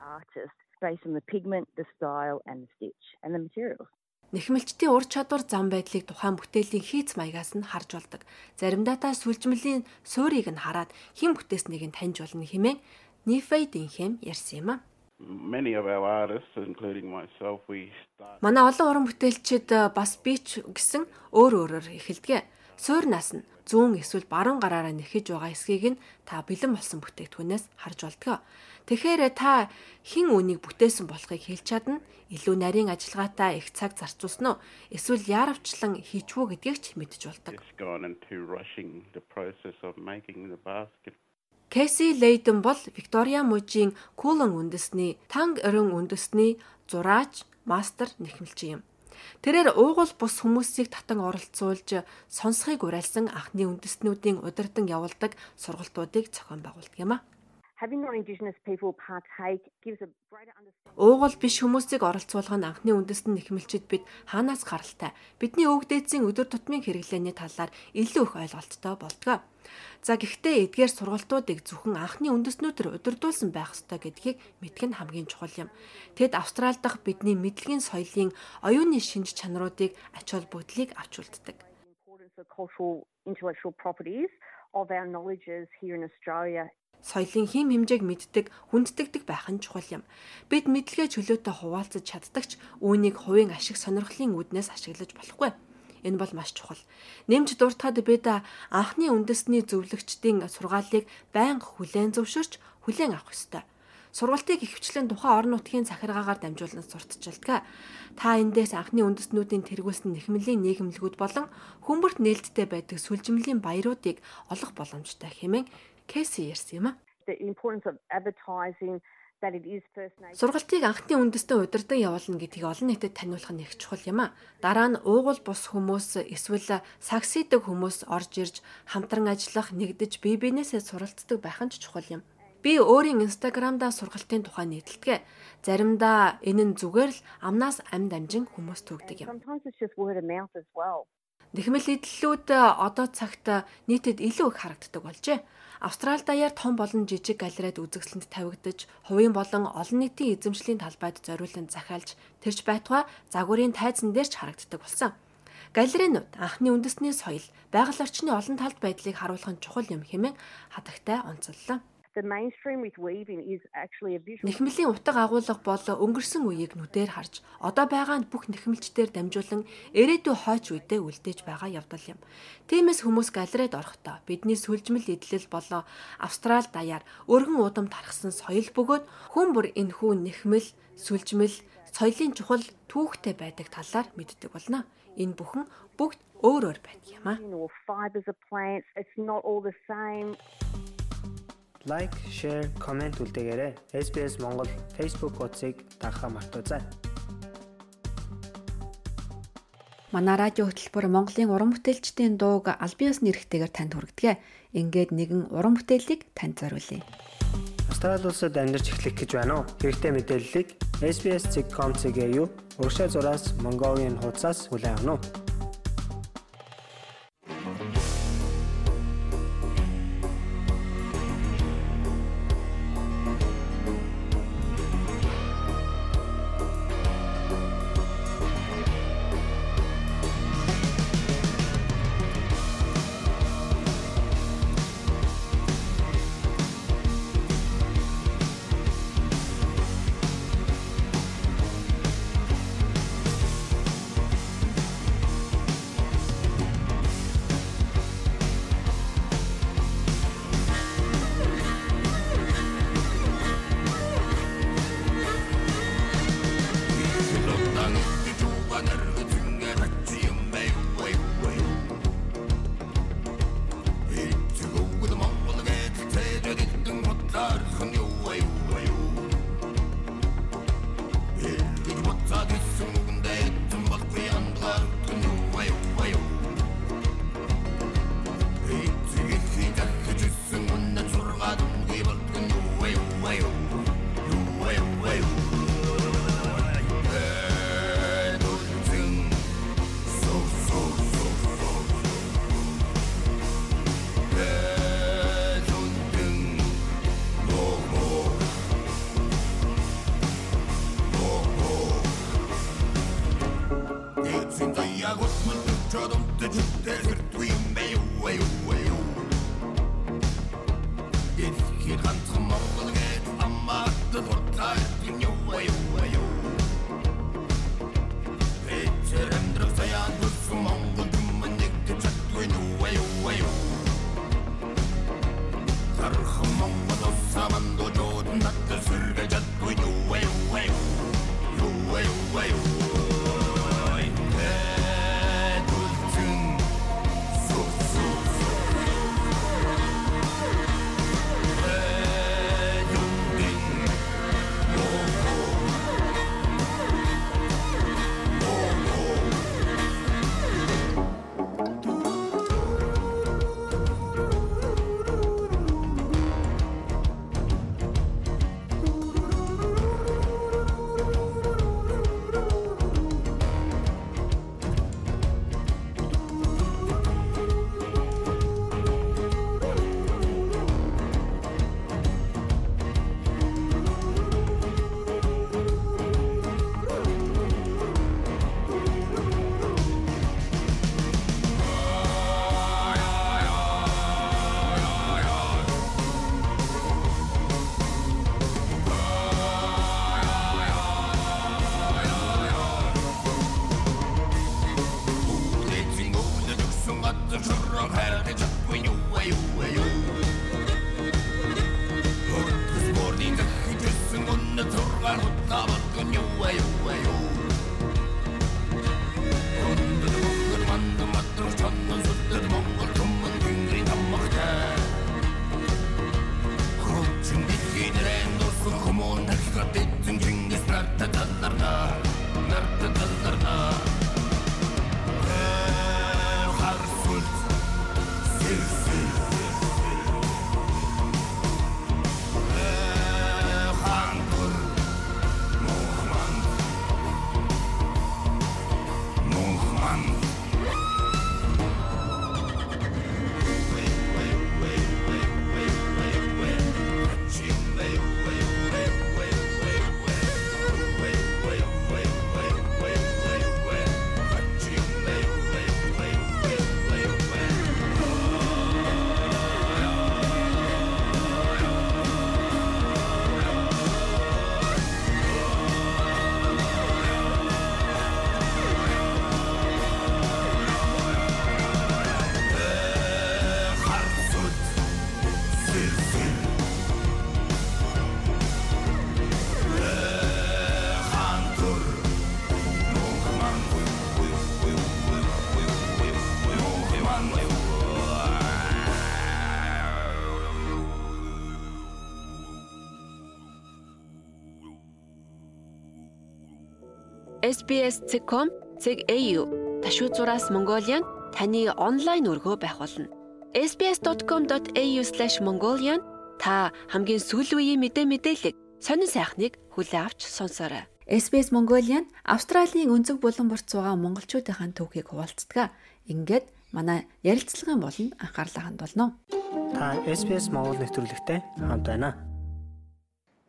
Нэхмэлчдийн ур чадвар зам байдлыг тухайн бүтээлийн хийц маягаас нь харж болдог. Заримдаа та сүлжмэлийн суурийг нь хараад хэн бүтээснийг нь таньж болно хэмээн Нифэй Динхэм ярьсан юм а. Many of our artists including myself we start Манай олон уран бүтээлчид э, бас би ч гэсэн өөр өөрөөр эхэлдэг. Суурнаас нь зүүн эсвэл баруун гараараа нэхэж байгаа эсхийг нь та бэлэн болсон бүтээгдэхүүнээс харж болдгоо. Тэгэхээр та хэн үнийг бүтээсэн болохыг хэлж чадна. Илүү нарийн ажиллагаатай их цаг зарцуулсан уу? Эсвэл яаравчлан хийчвүү гэдгийг ч мэдж болдог. Кэси Лейден бол Виктория мужийн Кулан үндэсний Танг өрөн үндэсний зураач, мастер нэхмэлчин юм. Тэрээр уугуул бус хүмүүсийг татан оролцуулж сонсхийг уриалсан анхны үндэстнүүдийн удирдан явуулдаг сургалтуудыг зохион байгуулдаг юм а. Уугуул биш хүмүүсийг оролцуулах нь анхны үндэстэн нэхмэлчид бид хаанаас гаралтай бидний өвөг дээдсийн өдөр тутмын хэрэглээний талаар илүү их ойлголттой болдгоо. За гэхдээ эдгээр сургалтуудыг зөвхөн анхны үндэстнүүдээр удирдуулсан байх ёстой гэдгийг мэдэх нь хамгийн чухал юм. Тэд Австрали дахь бидний мэдлэгийн соёлын оюуны шинж чанаруудыг ач холбогдлыг авч үлддэг. intellectual properties of our knowledges here in Australia соёлын хим хэмжээг мэддэг, хүнддэгдэг байх нь чухал юм. Бид мэдлэгээ чөлөөтэй хуваалцаж чаддагч үүнийг хувийн ашиг сонирхлын үүднээс ашиглаж болохгүй. Энэ бол маш чухал. Нэмж дуртахад бид анхны үндэсний зөвлөгчдийн сургаалыг байнга хүлээн зөвшөөрч хүлээн авах ёстой. Сургалтыг ихэвчлэн тухайн орон нутгийн захиргаагаар дамжуулан сурталчилдаг. Та эндээс анхны үндэстнүүдийн тэргүүлсэн нэхмэлийн нийгэмлэгүүд болон хүмүүрт нээлттэй байдаг сүлжмэлийн баяруудыг олох боломжтой хэмээн Кэси ярьсан юм а. Сургалтыг анхны үндэстэн удирдан явуулна гэдгийг олон нийтэд таниулах нь их чухал юм а. Дараа нь уугуул бус хүмүүс эсвэл сагсидаг хүмүүс орж ирж хамтран ажиллах, нэгдэж бие биенээсээ суралцдаг байх нь ч чухал юм. Би өөрийн инстаграмдаа сургалтын тухай нийтэлдэг. Заримдаа энэ нь зүгээр л амнаас амьд амжин хүмүүс төгдөг юм. Нэхмэл идэллүүд одоо цагт нийтэд илүү их харагддаг болжээ. Австрали даяар том болон жижиг галерейд үзэсгэлэнт тавигдаж, хувийн болон олон нийтийн эзэмшлийн талбайд зориулан захиалж, тэрч байтугай загварын тайзан дээр ч харагддаг болсон. Галерейнууд анхны үндэсний соёл, байгаль орчны олон талт байдлыг харуулах чухал юм хэмээн хатагтай онцоллоо. Нэхмэлийн утга агуулга бол өнгөрсөн үеийг нүдээр харж, одоо байгаа бүх нэхмэлчдээр дамжуулан ирээдүй хойч үедээ үлдээж байгаа явдал юм. Тиймээс хүмүүс галерейд орохдоо бидний сүлжмэл идэлэл болоо Австрал даяар өргөн удам тархсан соёл бөгөөд хүн бүр энэхүү нэхмэл, сүлжмэл, соёлын чухал түүхтэй байдаг талаар мэддэг болно. Энэ бүхэн бүгд өөр өөр байдаг юм аа. Лайк, share, comment үлдээгээрэй. SBS Монгол Facebook хуудсыг дагахаа мартаоцай. Манай радио хөтөлбөр Монголын уран бүтээлчдийн дууг аль биесны эрхтэйгээр танд хүргэдэг. Ингээд нэгэн уран бүтээлийг танд зориулъя. Австрали улсад амьдарч эхлэх гэж байна уу? Хэрэгтэй мэдээллийг SBS.com.cg-ийн урагшаа зураас Mongolian хуудасаас хүлээн авах нь. SBS.com ceg.au ташуу зураас Mongolian таны онлайн өргөө байх болно. SBS.com.au/mongolian Та хамгийн сүүлийн үеийн мэдээ мэдээлэл сонин сайхныг хүлээ авч сонсоорой. SBS Mongolian Австралийн өнцөг булан борт суугаа монголчуудын түүхийг хуваалцдаг. Ингээд манай ярилцлагын болонд анхаарлаа хандуулно. Та SBS Монгол нэвтрүүлэгтэй хамт байна.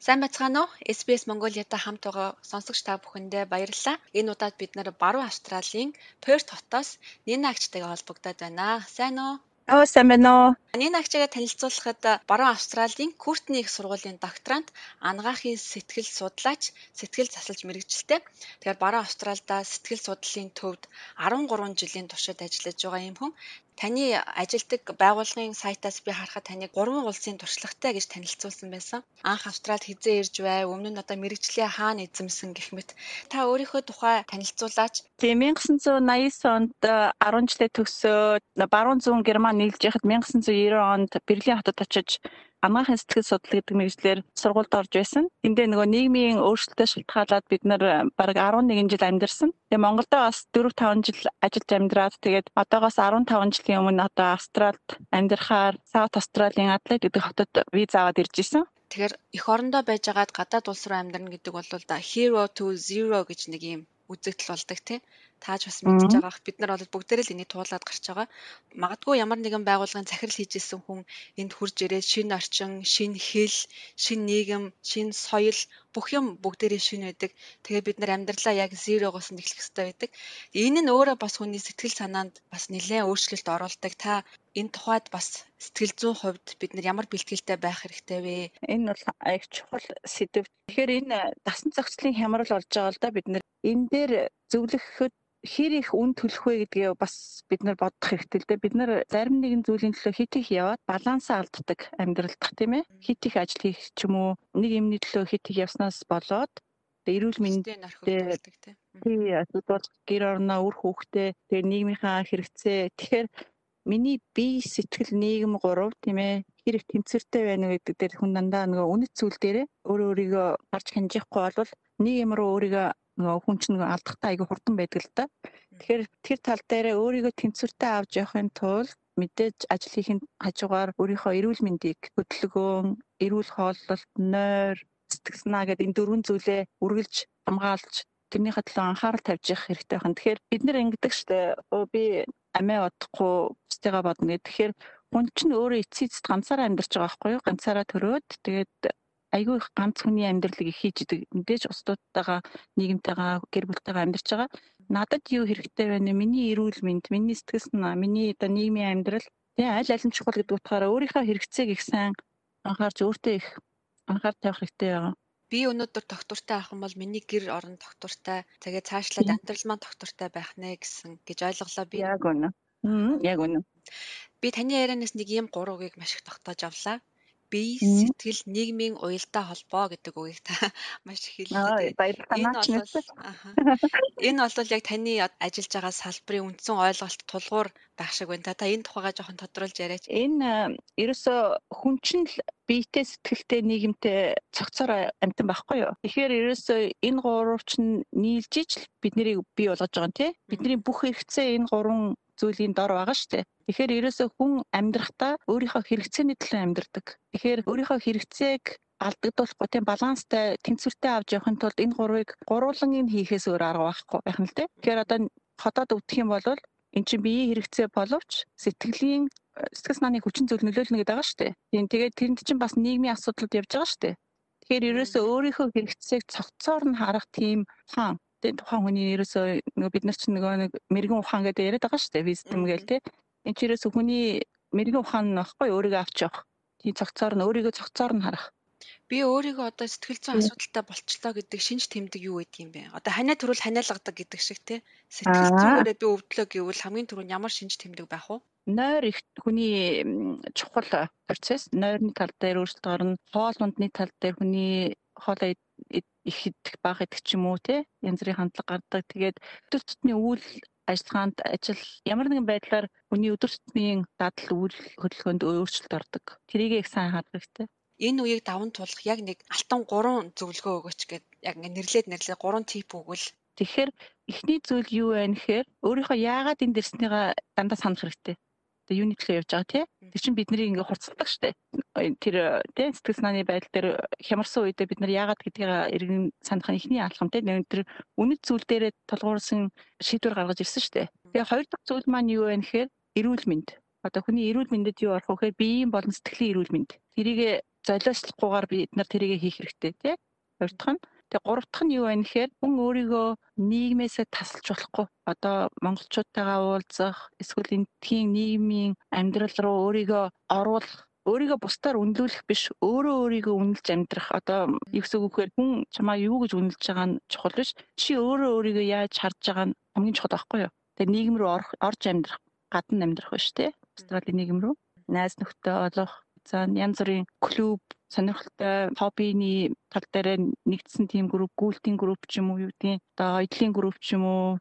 Сайн байцгаана уу? SBS Mongolia-тай хамт байгаа сонсогч та бүхэндээ баярлалаа. Энэ удаад бид нар Баруун Австралийн Perth хотоос Нина агчтайгаа холбогдоод байна. Сайн уу? Оо сайн байна уу? Нина агчаагаа танилцуулахад Баруун Австралийн Куртны их сургуулийн докторант, анагаахын сэтгэл судлаач, сэтгэл засалж мэрэгчлээ. Тэгэхээр Баруун Австралда сэтгэл судлалын төвд 13 жилийн туршид ажиллаж байгаа юм хүн. Таны ажилдаг байгууллагын сайтаас би харахад таныг 3 улсын туршлагатай гэж танилцуулсан байсан. Анх Австралид хизээ ирж бай, өмнө нь одоо мэрэгчлээ хаана эзэмсэн гэх мэт. Та өөрийнхөө тухай танилцуулаач. Тийм 1989 онд 10 жилээ төгсөөд баруун зүүн Герман нийлж яхад 1990 онд Берлин хотод очиж амгаахын сэтгэл судлал гэдэг мэргэжлэр сургуульд орж байсан. Эндээ нөгөө нийгмийн өөрчлөлтөд шалтгаалаад бид нар бараг 11 жил амьдарсан. Тэгээ Монголдо бас 4 5 жил ажиллаж амьдраад тэгээд одоогоос 15 жилийн өмнө одоо Австралид амьдрахаар Саут Австралийн Адлайд гэдэг хотод виз аваад ирж исэн. Тэгэхээр эх орондоо байжгаад гадаад улс руу амьдрна гэдэг бол да hero to zero гэж нэг юм үзэгдэл болдог тий тааж бас мэдж байгаах бид нар бол бүгдээрээ л энийг туулаад гарч байгаа. Магадгүй ямар нэгэн байгууллагын захирал хийж исэн хүн энд хурж ирээд шинэ орчин, шинэ хэл, шинэ нийгэм, шинэ соёл бүх юм бүгдээрээ шинэ байдаг. Тэгээ бид нар амьдралаа яг зерогоос нь эхлэх хэрэгтэй байдаг. Энэ нь өөрөө бас хүний сэтгэл санаанд бас нэлээд өөрчлөлт оруулдаг. Та энэ тухайд бас сэтгэл зүйн хувьд бид нар ямар бэлтгэлтэй байх хэрэгтэй вэ? Энэ бол аяг чухал сэдв. Тэгэхээр энэ дасан зохицлын хямрал болж байгаа л да бид нар энэ дээр зөвлөхөд хэр их үн төлөх вэ гэдгээ бас бид нар бодох хэрэгтэй л дээ. Бид нар зарим нэгэн зүйлийн төлөө хит их яваад балансаа алддаг амьдралдах тийм ээ. Хит их ажил хийх ч юм уу нэг юмны төлөө хит их явснаас болоод эрүүл мэндэд тий асуудал гэр орноо үр хүүхдээ тэгээ нийгмийнхаа хэрэгцээ тэгэхээр миний бие сэтгэл нийгэм гурав тийм ээ хэр их тэнцвэртэй байна гэдэг дээр хүн дандаа нөгөө үнэт зүйл дээрээ өөрөө өөрийгөө гарч хянжихгүй бол нэг юм руу өөрийгөө нөгөө хүн чинь нөгөө алдахтаа айгүй хурдан байдаг л да. Тэгэхээр тэр тал дээрээ өөрийгөө тэнцвэртэй авч явахын тулд мэдээж ажил хийхин хажуугаар өөрийнхөө эрүүл мэндийг хөдөлгөөн, эрүүл хооллолт, нойр, сэтгэл санаа гэдэг энэ дөрвөн зүйлээ үргэлж хамгаалж тэрнийхээ төлөө анхаарал тавьж явах хэрэгтэй байна. Тэгэхээр бид нэр ингэдэг штэ би амиа удахгүй бусдыгаа бодно гэх. Тэгэхээр хүн чинь өөрөө эцсийн эцэд ганцаараа амьдарч байгаа байхгүй юу? Ганцаараа төрөөд тэгээд айгүй их ганц хүний амьдралыг их хийж идэг. Мэдээж устдуудтайгаа, нийгэмтэйгээ, гэр бүлтэйгээ амьдарч байгаа. Надад юу хэрэгтэй вэ? Миний эрүүл мэнд, миний сэтгэл санаа, миний одоо нийгмийн амьдрал тий аль аль нь чухал гэдэг утгаараа өөрийнхөө хэрэгцээг их сайн анхаарч өөртөө их анхаар тавих хэрэгтэй байгаа. Би өнөөдөр доктортай авах юм бол миний гэр орон доктортай, тэгээ цаашлаад амьдрал маань доктортай байх нэ гэсэн гэж ойлголоо би. Яг үнэ. Яг үнэ. Би таны ярианаас нэг юм гурвыг маш их тогтоож авлаа бие сэтгэл нийгмийн уялдаа холбоо гэдэг үгийг та маш их хэллээ. Бол энэ бол яг таны ажиллаж байгаа салбарын үндсэн ойлголт тулгуур байх шиг байна. Та энэ тухайгаа жоохон тодруулж яриач. Энэ ерөөсө хүн чинь л биетэй сэтгэлтэй нийгэмтэй цогцоор амтан байхгүй юу. Тэгэхээр ерөөсөө энэ гурав чинь нийлж ижил бид нарыг бий болгож байгаа юм тий. Бидний бүх хэрэгцээ энэ гурван зүйлийн дор байгаа шүү дээ. Тэгэхээр ерөөсөө хүн амьдрахдаа өөрийнхөө хэрэгцээний төлөө амьдрдаг. Тэгэхээр өөрийнхөө хэрэгцээг алдагдуулахгүй тийм баланстай тэнцвэртэй авч явахын тулд энэ гурвыг гурвуулангийн хийхээс өөр арга байхгүй байх нь л дээ. Тэгэхээр одоо хотод өвдөх юм бол эн чинь биеийн хэрэгцээ боловч сэтгэлийн сэтгэл санааны хүчин зүйл нөлөөлнө гэдэг байгаа шүү дээ. Тийм тэгээд тэрэнд чинь бас нийгмийн асуудлууд явж байгаа шүү дээ. Тэгэхээр ерөөсөө өөрийнхөө хэрэгцээг цогцоор нь харах тийм хаан тийм тухайн хүний ерөөсөө нөгөө бид нар чинь нөгөө нэг мэрэгэн ухаан гэдэг яриад байгаа шүү дээ wisdom гээл тийм энэ ч ерөөсөө хүний мэрэгэн ухаан нь баггүй өөрийгөө авч явах тийм цогцоор нь өөрийгөө цогцоор нь харах би өөрийгөө одоо сэтгэл зүйн асуудалтай болчлоо гэдэг шинж тэмдэг юу гэдэг юм бэ? Одоо ханаа төрүүл ханаалгадаг гэдэг шиг тий. Сэтгэл зүгээрээ би өвдлөө гэвэл хамгийн түрүүнд ямар шинж тэмдэг байх вэ? Нойр их хүний чухал процесс. Нойрны тал дээр өөрчлөлт орно. Хоол ундны тал дээр хүний хоолоо их идэх бага идэх ч юм уу те янз бүрийн хандлага гардаг. Тэгээд өдөр тутмын үйл ажиллагаанд ажил ямар нэгэн байдлаар хүний өдөр тутмын дадал үйл хөдөлгөөнд өөрчлөлт ордог. Тэрийг их сайн харах хэрэгтэй. Энэ үеийг даван туулах яг нэг алтан гурван зөвлөгөө өгөөч гэд яг ингэ нэрлээд нэрлээ гурван тип өгвөл Тэгэхээр эхний зүйл юу вэ гэхээр өөрийнхөө яагаад энд ирснийгаа дандаа санах хэрэгтэй. Одоо юнитлээ явж байгаа тий. Тэр чинь бидний ингээ хурцлдаг штэ. Тэр тий сэтгэл санааны байдал дээр хямарсан үедээ бид нар яагаад гэдгийг иргэн санахын ихний алхам тий. Тэр үнэт зүйл дээрээ толгуурсан шийдвэр гаргаж ирсэн штэ. Тэгээ хоёр дахь зүйл маань юу вэ гэхээр эрүүл мэнд. Одоо хүний эрүүл мэндэд юу орох вэ гэхээр биеийн болон сэтгэлийн эрүүл мэнд. Тэрийг золиослохгүйгээр бид нар тэрийг хийх хэрэгтэй тий. Хоёр дахь нь Тэгээ гурав дахь нь юу вэ гэхээр хүн өөрийгөө нийгмээсээ тасалж болохгүй. Одоо монголчуудтайгаа уулзах, эсвэл энтхийн нийгмийн амьдрал руу өөрийгөө оруулах өөрийгөө бусдаар үнэлүүлэх биш өөрөө өөрийгөө үнэлж амьдрах. Одоо юу гэсэн үг вэхээр хүн чамаа юу гэж үнэлж байгаа нь чухал биш. Чи өөрөө өөрийгөө яаж харж байгаа нь хамгийн чухал байхгүй юу? Тэгээ нийгэм рүү орж амьдрах гадна амьдрах биш те австралийн нийгэм рүү найз нөхдөд олох За янз бүрийн клуб сонирхолтой хоббиний тал дээр нэгдсэн тийм групп, гүйлтийн групп ч юм уу юу гэдгийг одоо эдлийн групп ч юм уу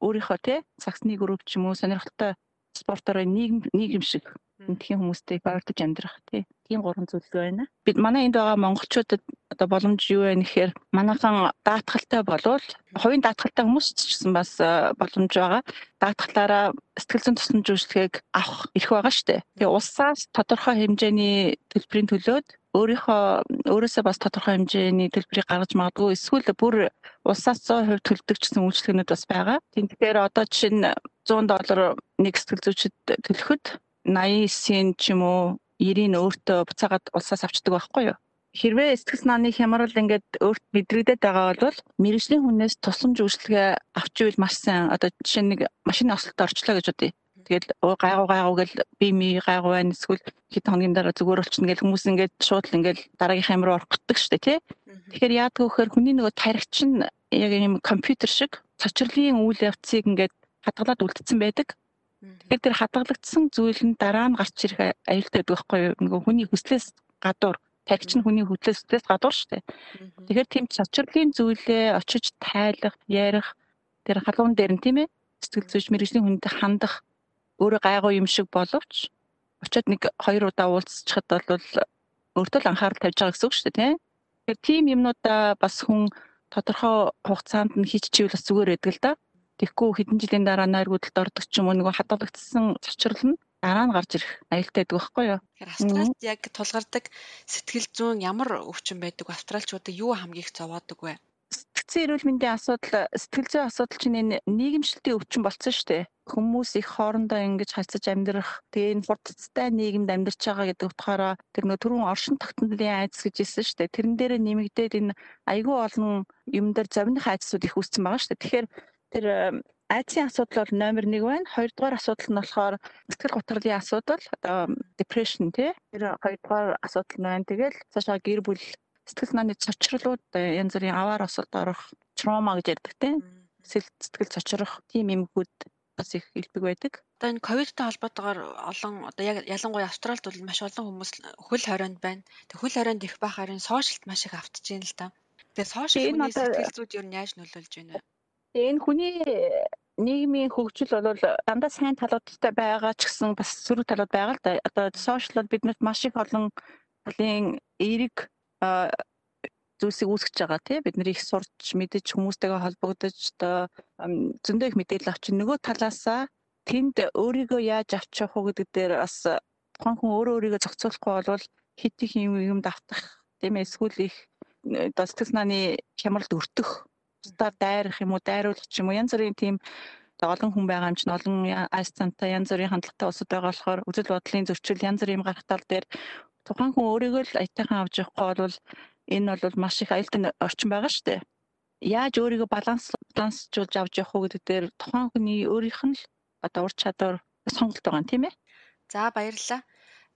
өөрийнхөө тий цагсны групп ч юм уу сонирхолтой спортоор нийгэм нийгэм шиг энтхийн хүмүүстэй ойртож амьдрах тийм гурван зүйл байна. Бид манай энд байгаа монголчуудад одоо боломж юу вэ гэхээр манайхан даатгалтай болвол хувийн даатгалтай хүмүүс ч гэсэн бас боломж байгаа. Даатгалаараа сэтгэл зүйн тусламж үйлчлэгийг авах эрх байгаа шүү дээ. Тэгээ улсаас тодорхой хэмжээний төлбөрийн төлөөд өөрийнхөө өөрөөсөө бас тодорхой хэмжээний төлбөрийг гаргаж магадгүй эсвэл бүр улсаас 100% төлдөг гэсэн үйлчлэгнүүд бас байгаа. Тэгэхээр одоо жишээ нь 100 доллар нэг сэтгэл зүйчэд төлөхөд 89-ийн ч юм уу 90-ийн өөртөө буцаагаад улсаас авчдаг байхгүй юу? Хэрвээ сэтгэл санааны хямрал ингээд өөрт мэдрэгдээд байгаа бол мэрэгжлийн хүнээс тусламж үйлчлэгээ авч ивэл маш сайн. Одоо жишээ нэг машины ослолтод орчлоо гэж бодъё. Тэгэл гайгуу гайгуу гэл би ми гайгуу байна эсвэл хэд хоногийн дараа зүгээр болчихно гэл хүмүүс ингээд шууд л ингээд дараагийнхаа амир орох гэдэг штэ тий. Тэгэхээр яадаг вэхээр хүний нөгөө таригч нь яг юм компьютер шиг цочрлын үйл явцыг ингээд хадгалаад үлдсэн байдаг. Тэгэхээр тэр хадгалагдсан зүйл нь дараа нь гарч ирэх аюултай байдаг байхгүй юу? Нөгөө хүний хүслээс гадуур тархич нь хүний хөдлөөс гадуур шүү дээ. Тэгэхээр тийм чавчрлын зүйлээ очиж тайлах, ярих тэр халуун дээр нь тийм ээ сэтгэл зүйч мэрэгжлийн хүнтэй хандах өөрөө гайгүй юм шиг боловч очиод нэг хоёр удаа уулзчихад бол өөртөө л анхаарал тавьж байгаа гэсэн үг дээ тийм. Тэгэхээр тийм юмнуудаа бас хүн тодорхой хугацаанд нь хийчихвэл бас зүгээр байдаг л да. Тэгэхгүй хэдэн жилийн дараа найргуудад ордог ч юм уу нөгөө хадгалагдсан цочрол нь дараа нь гарч ирэх аюултай байдаг байхгүй юу? Тэгэхээр Австралид яг тулгардаг сэтгэл зүйн ямар өвчин байдаг вэ? Австралчуудыг юу хамгийн их зовоодог вэ? Сэтгцэн эрүүл мэндийн асуудал, сэтгэл зүйн асуудал чинь энэ нийгэмшилтийн өвчин болсон шүү дээ. Хүмүүс их хоорондоо ингэж харьцаж амьдрах, тэгээ энэ хурдцтай нийгэмд амьдарч байгаа гэдэг утгаараа тэр нөө түрүүн оршин тогтнолын айдас гэж хэлсэн шүү дээ. Тэрэн дээр нэмэгдээд энэ айгүй олон юм дээр зовних айдсууд их үүссэн байгаа шүү дээ. Тэгэхээр тэр айдсын асуудал бол номер 1 байна. Хоёрдугаар асуудал нь болохоор сэтгэл гутралын асуудал, одоо depression тий. Тэр хоёрдугаар асуудал нь байна. Тэгэл цаашаа гэр бүл сэтгэл санааны цочрлууд янз бүрийн аваар осолд орох, trauma гэж ярьдаг тий. Сэтгэл цочрох тийм эмгүүд бас их илбэг байдаг. Одоо энэ ковидтай холбоотойгоор олон одоо яг ялангуяа Австралид бол маш олон хүмүүс хөл хорионд байна. Тэг хөл хорионд их бахаар энэ сошиалт маш их автж байна л да. Тэгээ сошиал хүний сэтгэл зүйд юу яаж нөлөөлж байна вэ? Энэ хүний нийгмийн хөгжил бол дандаа сайн талуудтай байгаа ч гэсэн бас сөрөг талууд байгаа л да. Одоо сошиал бол биднэрт маш их олон талын эерэг зүйлсийг үүсгэж байгаа тий бид нар их сурч мэдэж хүмүүстэйгээ холбогдож одоо зөндөө их мэдээлэл авч нөгөө талаасаа тэнд өөрийгөө яаж авч явах уу гэдэг дээр бас тухайн хүн өөрөө өөрийгөө зохицуулахгүй бол хит их юм юмд автах тийм эсвэл их сэтгэл санааны хямралд өртөх бусдаар дайрах юм уу, дайруулах ч юм уу янз бүрийн тийм олон хүн байгаа юм чинь олон айс цантай янз бүрийн хандлагатай улсууд байгаа болохоор үзэл бодлын зөрчил янз бүрийн гарах тал дээр тухайн хүн өөрийгөө л аятайхан авч явахгүй бол энэ бол маш их аюултай орчин байгаа шүү дээ. Яаж өөрийгөө баланс балансжуулж авч явах уу гэдэг дээр тухайн хүний өөрийнх нь л одоо ур чадвар сонголт байгаа юм тийм ээ. За баярлалаа.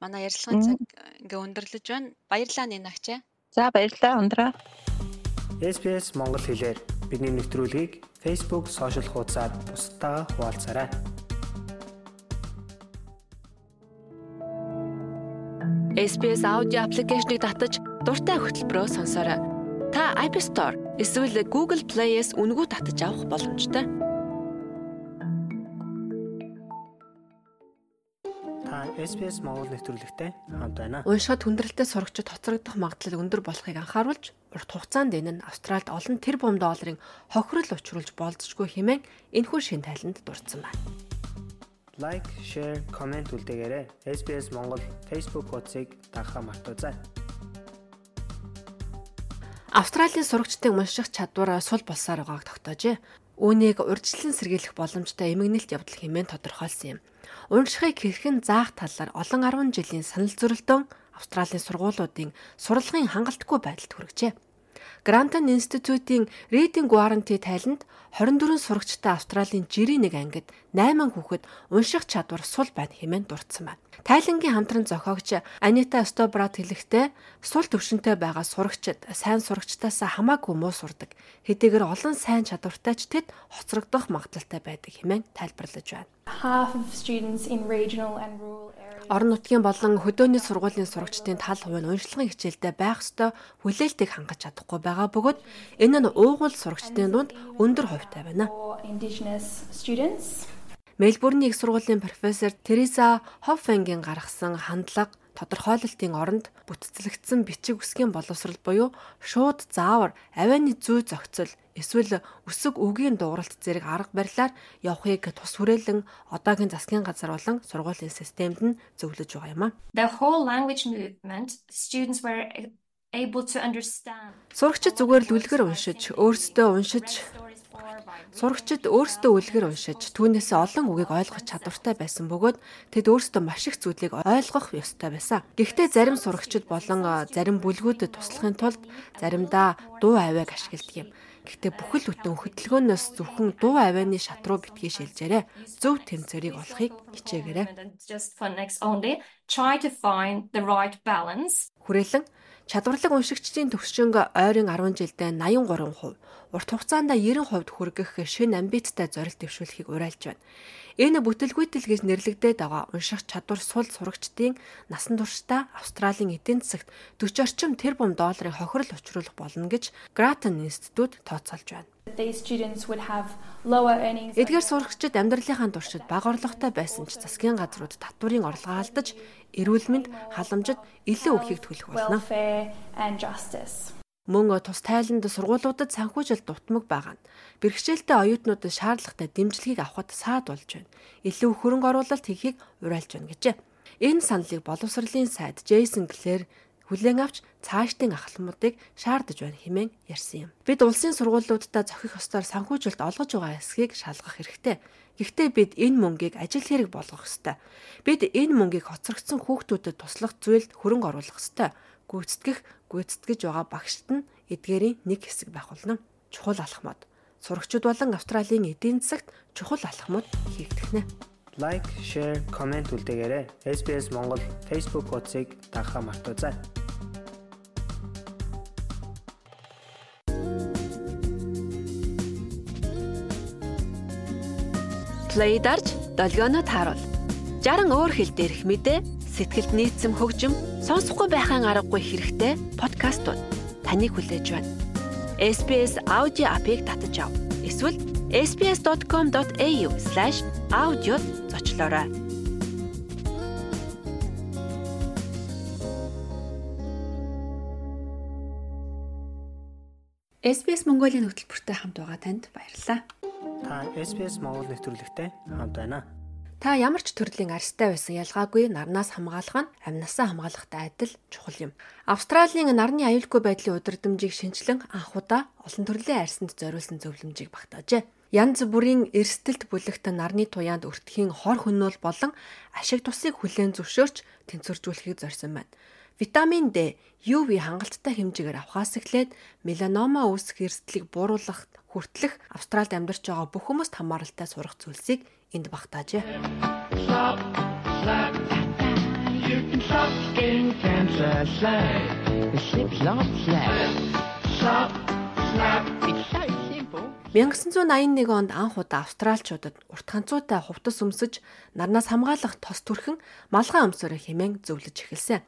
Манай ярилцлагын цаг ингээ өндөрлөж байна. Баярлалаа Нинагчаа. За баярлалаа ундраа. SPS Монгол хэлээр Бидний нэвтрүүлгийг Facebook сошиал хуудасаар бусдаа хуваалцаарай. SBS аудио аппликейшнийг татаж дуртай хөтөлбөрөөр сонсоорой. Та App Store эсвэл Google Play-с үнэгүй татаж авах боломжтой. SPS Монгол нэвтрүүлэгтэй хамт байна. Уншихад хүндрэлтэй сурагчид хоцрогдох магадлал өндөр болохыг анхааруулж, урт хугацаанд энэ нь Австральд олон тэрбум долларын хохирол учруулж болзошгүй хэмээн энэхүү шин тайланд дурдсан байна. Лайк, share, comment үлдээгээрэй. SBS Монгол Facebook хуудсыг дагахаа мартаоцай. Австралийн сурагчдын унших чадвар сул болсоор байгааг тогтоожээ. Үүнийг урьдчилан сэргийлэх боломжтой эмгэнэлт явдал хэмээн тодорхойлсон юм. Уншихыг хэрхэн заах талаар олон 10 жилийн санал зөрөлдөөн Австралийн сургуулиудын сурлагын хангалтгүй байдалд хүргэжээ. Грантон институтийн Reading Guarantee тайланд 24 сурагчтай Австралийн жирийн нэг ангид 8 хүүхэд унших чадвар сул байна хэмээн дурдсан байна. Тайлангийн хамтран зохиогч Анита Стобрат хэлэхдээ сул төвшөнтэй байгаа сурагчид сайн сурагчдаас хамаагүй муу сурдаг. Хэдийгээр олон сайн чадвартай ч тэд хоцрогдох магадлалтай байдаг хэмээн тайлбарлаж байна. Орон нутгийн болон хөдөөний сургуулийн сурагчдын тал хувь нь уншлагын хичээлдээ байх ёстой хүлээлтийг хангаж чадахгүй байгаа бөгөөд энэ нь уугуул сурагчдын дунд өндөр хувьтай байна. Мельбурний их сургуулийн профессор Тереса Хоффенгийн гаргасан хандлага тодорхойлолтын оронд бүтцлэгдсэн бичиг үсгийн боловсрал буюу шууд заавар авианы зүй зохицол эсвэл өсөг үгийн дууралт зэрэг арга барилаар явахыг тус хүрээлэн одоогийн засгийн газар болон сургуулийн системд нь зөвлөж байгаа юм а. The whole language movement students were able to understand. Сурагчид зүгээр л үлгэр уншиж, өөрсдөө уншиж Сурагчид өөрсдөө үлгэр уншиж түүнээс олон үгийг ойлгох чадвартай байсан бөгөөд тэд өөрсдөө маш их зүйлийг ойлгох ёстой байсан. Гэхдээ зарим сурагчид болон зарим бүлгүүдэд туслахын тулд заримдаа дуу авиаг ашигладаг юм. Гэхдээ бүхэл бүтэн хөдөлгөөнөөс зөвхөн дуу авианы шат руу битгий шилжээрэй. Зөв тэмцээрийг олохыг хичээгээрэй. Хүрээлэн Чадварлаг уншигчдын төвшинг ойрын 10 жилдээ 83%, урт хугацаанд 90% хүргэх шинэ амбицтай зорилт дэвшүүлэхийг уриалж байна. Энэ бүтэлгүйтэл гэж нэрлэгдээд байгаа унших чадвар сул сурагчдын насан туршдаа Австралийн эдийн засагт 40 орчим тэрбум долларын хохирол учруулах болно гэж Grattan институт тооцоолж байна. Эдгээр сурагчид амьдралынхаа туршид бага орлоготой байсан ч засгийн газрууд татварын орлогоо алдаж эрүүл мэнд халамжид илүү өгөхийг төлөх болно. Мөн тус тайланд сургуулиудад санхүүжил дутмаг байгаа нь бэрхшээлтэй оюутнуудад шаардлагатай дэмжлэгийг авахд саад болж байна. Илүү хөрөнгө оруулалт хийхийг уриалж байна гэжээ. Энэ саналыг боловсролын сайд Джейсон Клэр хүлээн авч цаашдын ахламуудыг шаардаж байна хэмээн ярьсан юм. Бид улсын сургуулиудаа зохих ёстоор санхүүжилт олгож байгаа эсхийг шалгах хэрэгтэй. Гэхдээ бид энэ мөнгийг ажил хэрэг болгох ёстой. Бид энэ мөнгийг хоцрогдсон хүүхдүүдэд туслах зүйлд хөрөнгө оруулах ёстой. Гүйцэтгэх, гүйцэтгэж байгаа багшд нь эдгээрийн нэг хэсэг байх болно. Чухал алхмууд. Сурагчид болон Австралийн эдийн засагт чухал алхмууд хийгдэх нэ лайк, share, comment үлдээгээрэй. SBS Монгол Facebook хуудсыг дагахаа мартаоцай. Play дарж долгионо тааруул. 60 өөр хэл дээрх мэдээ, сэтгэлд нийцсэн хөгжим, сонсохгүй байхын аргагүй хэрэгтэй подкастууд таныг хүлээж байна. SBS аудио апыг татаж ав. Эсвэл sbs.com.au/audiод зочлоорой. SBS Mongolia хөтөлбөртэй хамт байгаа танд баярлалаа. Та SBS Монгол нэвтрүүлэгтэй хамт байна. Та ямар ч төрлийн арьстай байсан ялгаагүй нарнаас хамгаалах нь амнасаа хамгаалахтай адил чухал юм. Австралийн нарны аюулгүй байдлын удирдамжийг шинчлэн анх удаа олон төрлийн арьсанд зориулсан зөвлөмжийг багтаажээ. Янз бүрийн эрсдэлт бүлэгт нарны туяанд өртөхийн хор хөнөөл болон ашиг тусыг хүлээн зөвшөөрч тэнцвэржүүлэхийг зорьсон байна. Витамин D, UV хангалттай хэмжээгээр авахаас эхлээд меланома үүсэх эрсдлийг бууруулах хүртэлх Австральд амьдарч байгаа бүх хүмүүст хамааралтай сурах зүйлсийг энд багтаажээ. Мянган 981 онд анх удаа австралчуудад урт ганцуутай хувцас өмсөж нарнаас хамгаалах тос төрхөн малгай өмсөөрө хэмээн зөвлөж эхэлсэн.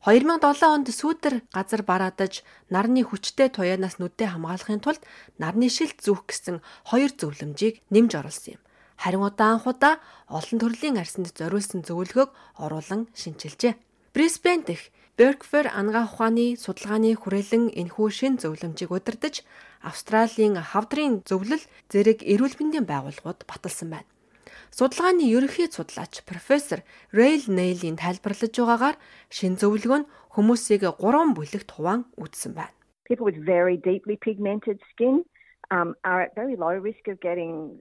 2007 онд сүүдэр газар бараадаж нарны хүчтэй туяанаас нүдээ хамгаалахын тулд нарны шилт зүүх гэсэн хоёр зөвлөмжийг нэмж оруулсан юм. Харин удаан худаа олон төрлийн арсанд зориулсан зөвлөгөөг оруулан шинчилжээ. Брисбен дэх Berkfer ангаа ухааны судалгааны хүрээлэн энэхүү шин зөвлөмжийг удирдах Австралийн хавдрын зөвлөл зэрэг эрүүл мэндийн байгууллагууд баталсан байна. Судалгааны ерөнхий судлаач профессор Rail Nail-ийн тайлбарлаж байгаагаар шин зөвлөгөө нь хүмүүсийг гурван бүлэгт хуваан үзсэн байна. People with very deeply pigmented skin um, are at very low risk of getting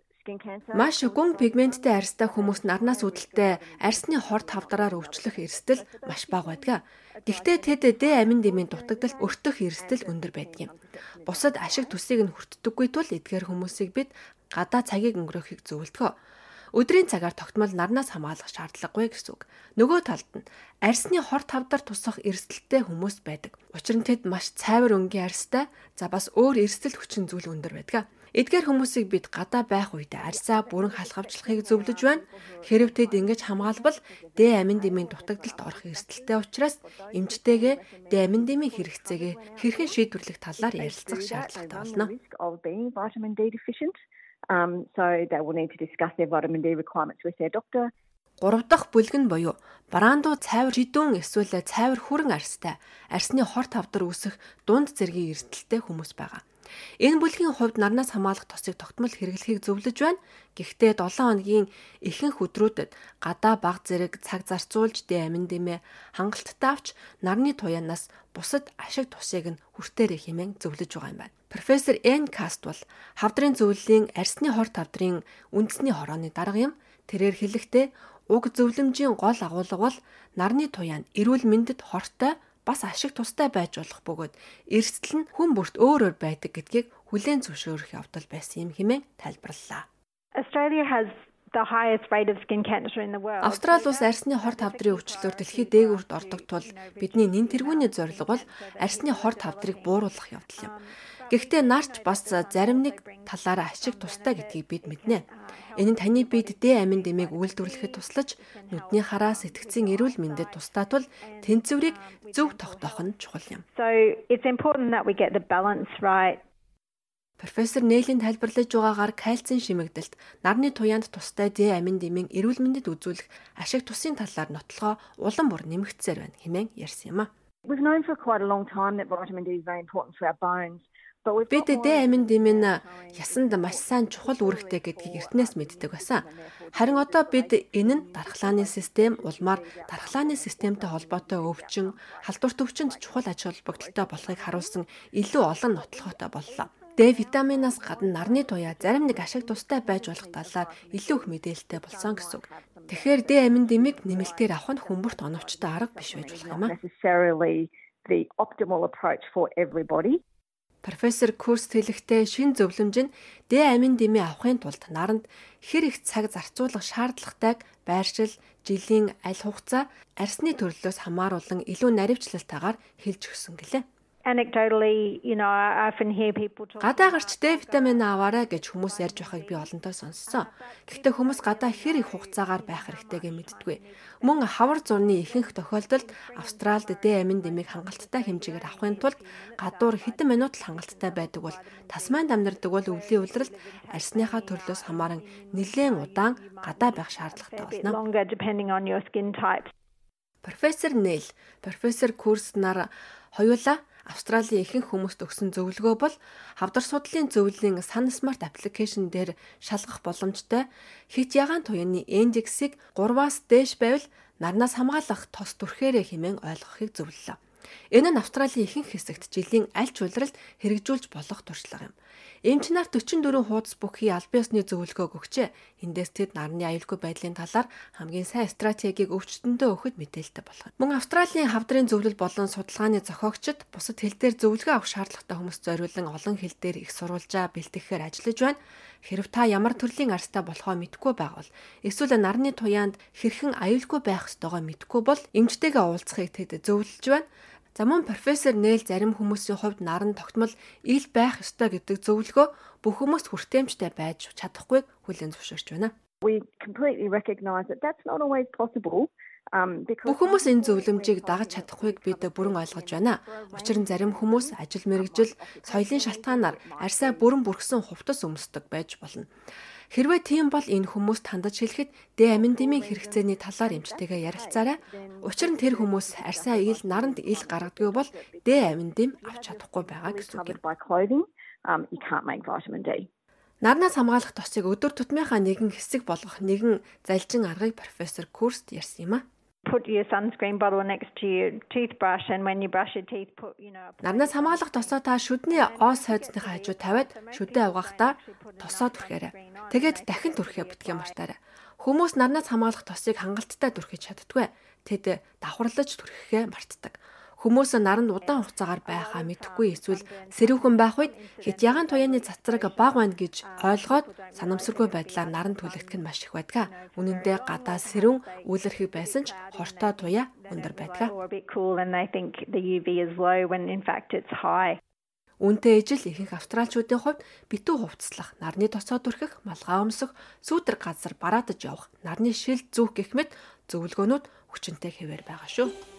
Маш гүн пигменттэй арьстай хүмүүс нарнаас үүдэлтэй арьсны хор тавдраар өвчлөх эрсдэл маш бага байдаг. Гэхдээ тэд Д амин дэмийн дутагдалт өртөх эрсдэл өндөр байдаг юм. Бусад ашиг төсийг нь хүртдэггүй тул эдгээр хүмүүсийг бид гадаа цагийг өнгөрөөхийг зөвлөдгөө. Өдрийн цагаар тогтмол нарнаас хамгаалах шаардлагагүй гэсэн үг. Нөгөө талд нь арьсны хор тавдар тусах эрсдэлтэй хүмүүс байдаг. Учир нь тэд маш цайвар өнгийн арьстай, за бас өөр эрсдэл хүчин зүйл өндөр байдаг. Эдгээр хүмүүсийг бид гадаа байх үедээ арьсаа бүрэн халахвчлахыг зөвлөж байна. Хэрв тэд ингэж хамгаалбал Д амин дэмийн дутагдалт орох эрсдэлтэй учраас эмчтэйгээ Д амин дэмийн хэрэгцээгээ хэрхэн шийдвэрлэх талаар ярилцах шаардлагатай болно. Um, so they will need to discuss their vitamin D requirements with their doctor. Гурав дахь бүлэг нь буюу бараандуу цайвар жидүүн эсвэл цайвар хүрэн арьстай арьсны хор тавдар үүсэх дунд зэргийн эрсдэлтэй хүмүүс байгаа. Энэ бүлгийн хувьд нарнаас хамгаалах тосыг тогтмол хэрэглэхийг зөвлөж байна. Гэхдээ 7 хоногийн ихэнх өдрүүдэд гадаа баг зэрэг цаг зарцуулж дэ амин дэмэ хангалттай авч нарны туяанаас бусад ашиг тусыг нь хүртээрэй хэмээн зөвлөж байгаа юм байна. Профессор Н Каст бол хавдрын зөвлөлийн арьсны хор тавдрын үндэсний хорооны дарга юм. Тэрээр хэлэхдээ уг зөвлөмжийн гол агуулга бол нарны туяанд эрүүл мэндэд хортой бас ашиг тустай байж болох бөгөөд эрсдэл нь хүн бүрт өөр өөр байдаг гэдгийг хүлээн зөвшөөрөх явдал байсан юм хэмээн тайлбарллаа. Australia has the highest rate of skin cancer in the world. Австрали улс арсны хор тавдрын өвчлөөр дэлхийд дээгүүрт ордог тул бидний нэн тэргүүний зорилго бол арсны хор тавдрыг бууруулах явдал юм. Гэхдээ нарч бас зарим нэг талаараа ашиг тустай гэдгийг бид мэднэ. Энэ нь таны бид Д амин дэмийг үйлдвэрлэхэд туслаж нүдний хараа сэтгцийн эрүүл мэндэд тустай тул тэнцвэрийг зөв тогтоох нь чухал юм. So it's important that we get the balance right Профессор Нээлийн тайлбарлаж байгаагаар кальцийн шимэгдэлт нарны туяанд тустай Д амин дэмийн эрүүл мэндэд үзүүлэх ашиг тусын талаар нотлохоо улам бүр нэмэгдсээр байна хэмээн ярьсан юм а. We've known for quite a long time that vitamin D is very important for our bones. Бид Д амин дэмэн ясанд маш сайн чухал үүрэгтэй гэдгийг эртнээс мэддэг байсан. Харин одоо бид энэ нь дархлааны систем улмаар дархлааны системтэй холбоотой өвчин, халдварт өвчөнд чухал аж холбогдолтой болохыг харуулсан илүү олон нотлохотой боллоо. Д витаминаас гадна нарны туяа зарим нэг ашиг тустай байж болох талаар илүү их мэдээлэлтэй болсон гэсэн үг. Тэгэхээр Д амин дэмийг нэмэлтээр авах нь хүмүүрт оновчтой арга биш байж болох юм аа. Профессор Курс хэлэхдээ шин зөвлөмж нь Д амин дэмий авахын тулд наранд хэр их цаг зарцуулах шаардлагатайг байршил, жилийн аль хугацаа, арсны төрлөөс хамааруулан илүү наривчлалтайгаар хэлж өгсөн гэлээ anecdotally you know I often hear people talk Гадаа гарч Д витамин аваарай гэж хүмүүс ярьж байхыг би олонтоо сонссон. Гэхдээ хүмүүс гадаа хэр их хугацаагаар байх хэрэгтэйгээ мэддэггүй. Мөн хавар зурны ихэнх тохиолдолд Австралид Д амин дэмийг хангалттай хэмжээгээр авахын тулд гадуур хэдэн минут л хангалттай байдаг бол Тасманд амьдардаг бол өвлийн улиралд арсныхаа төрлөөс хамааран нэлээд удаан гадаа байх шаардлагатай болно. Профессор Нейл, профессор Курс нар хоёулаа Австралийн ихэнх хүмүүст өгсөн зөвлөгөө бол хавдар судлалын зөвлөлийн Sun Smart application дээр шалгах боломжтой хит ягаан туяаны индексийг 3-аас дээш байвал нарнаас хамгаалах тос түрхээрээ хэмээн ойлгохыг зөвлөлөө. Энэ нь Австралийн ихэнх хэсэгт жилийн аль ч улиралд хэрэгжүүлж болох туршлага юм. Эмч нар 44 хуудас бүхий аль биесны зөвлөгөөг өгчээ. Эндээс тэд нарны аюулгүй байдлын талаар хамгийн сайн стратегийг өвчтөндөө өгөхөд мэдээлэлтэй болох. Мөн Австралийн хавдрын зөвлөл болон судалгааны зохиогчид бусад хэл дээр зөвлөгөө авах шаардлагатай хүмүүст зориулан олон хэл дээр их сурвалжаа бэлтгэхээр ажиллаж байна. Хэрв та ямар төрлийн арстай болохоо мэдэхгүй байгавал эсвэл нарны туяанд хэрхэн аюулгүй байх ёстойгоо мэдэхгүй бол эмчтэйгээ уулзахыг тэд зөвлөж байна. За мөн профессор Нэйл зарим хүмүүсийн хувьд наран тогтмол ил байх ёстой гэдэг зөвлөгөө бүх хүмүүст хүртээмжтэй байж чадахгүйг хүлээн зөвшөөрч байна. We completely recognize that that's not always possible. Бүх хүмүүс энэ зөвлөмжийг дагаж чадахгүйг бид бүрэн ойлгож байна. Учир нь зарим хүмүүс ажил мэргэжил, соёлын шалтгаанаар арьсаа бүрэн бүрхсэн хувцас өмсдөг байж болно. Хэрвээ тийм бол энэ хүмүүст хандаж хэлэхэд Д амин дэмийн хэрэгцээний талаар эмчтэйгээ ярилцаарай. Учир нь тэр хүмүүс арьсаа ил наранд ил гаргадгүй бол Д амин дэм авч чадахгүй байгаа гэсэн үг юм. Um, you can't make vitamin D. Нарнаас хамгаалах тосыг өдөр тутмынхаа нэгэн хэсэг болгох нэгэн залжин аргыг профессор Курст ярьсан юм а put your sunscreen bottle next to your toothbrush and when you brush your teeth put you know Нарнаас хамгаалах тосоо та шүдний оос хойдсныхаа хажуу тавиад шүдээ угаахдаа тосоо түрхээрэй. Тэгээд дахин түрхээ бүтгий мартаарай. Хүмүүс нарнаас хамгаалах тосыг хангалттай түрхэж чаддгүй. Тэд давхарлаж түрхэхээ мартдаг. Хүмүүс наранд удаан хугацаагаар байхаа мэдэхгүй эсвэл сэрүүхэн байх үед хэд ягаан туяаны цацраг баг байна гэж ойлгоод санамсаргүй байдлаар наранд түлэгдэх нь маш их байдаг. Үнэн дээр гадаа сэрүүн үйлэрхий байсан ч хортой туяа өндөр байдаг. Үнтэй ижил ихэнх австралчуудын хувьд битүү хувцслах, нарны тосоо дүрхэх, малгай өмсөх, сүүдэр газар бараадаж явах, нарны шил зүүх гэх мэт зөвлөгөөнүүд хүчинтэй хэвээр байгаа шүү.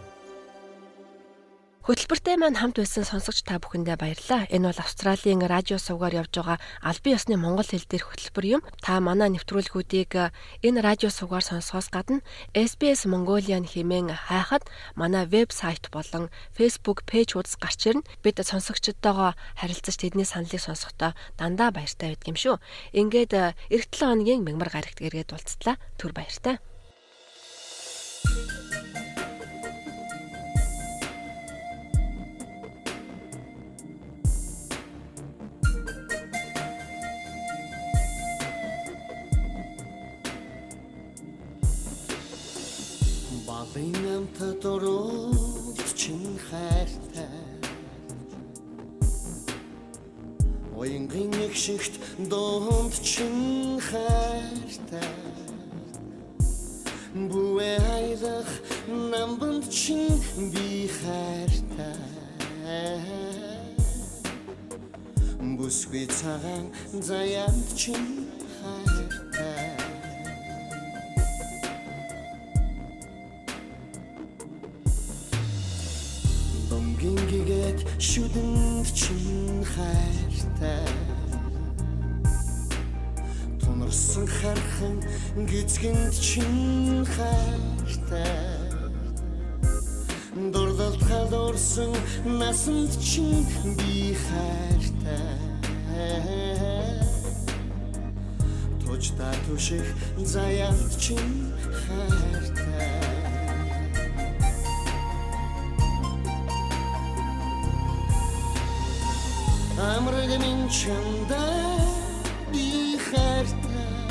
Хөтөлбөртэй маань хамт байсан сонсогч та бүхэндээ баярлалаа. Энэ бол Австралийн радио сувгаар явж байгаа албан ёсны монгол хэл дээрх хөтөлбөр юм. Та манай нэвтрүүлгүүдийг э, энэ радио сувгаар сонсохоос гадна SBS Mongolian хэмээн хайхад манай вебсайт болон Facebook пэйж хуудас гарч ирнэ. Бид сонсогчдтойгоо харилцаж тэдний саналыг сонсохдоо дандаа баяртай байдаг юм шүү. Ингээд эх 7 хоногийн мягмар гарагт эргээд уулзтлаа. Түр баяртай. Алын дөрөвт чин хайртай. Оянгийн нэг шигт доонд чин хайртай. Бүэ хайрах намбанд чин би хайртай. Бүсгүй цагаан заяанд чин гингээд шүдэнд чин хайртай. Тунарсан хархан гизгэнд чин хайртай. Дурдалт халуурсан насанд чин би хайртай. Тожда түших заяат чин хайртай амраг минь чамда би хайртай.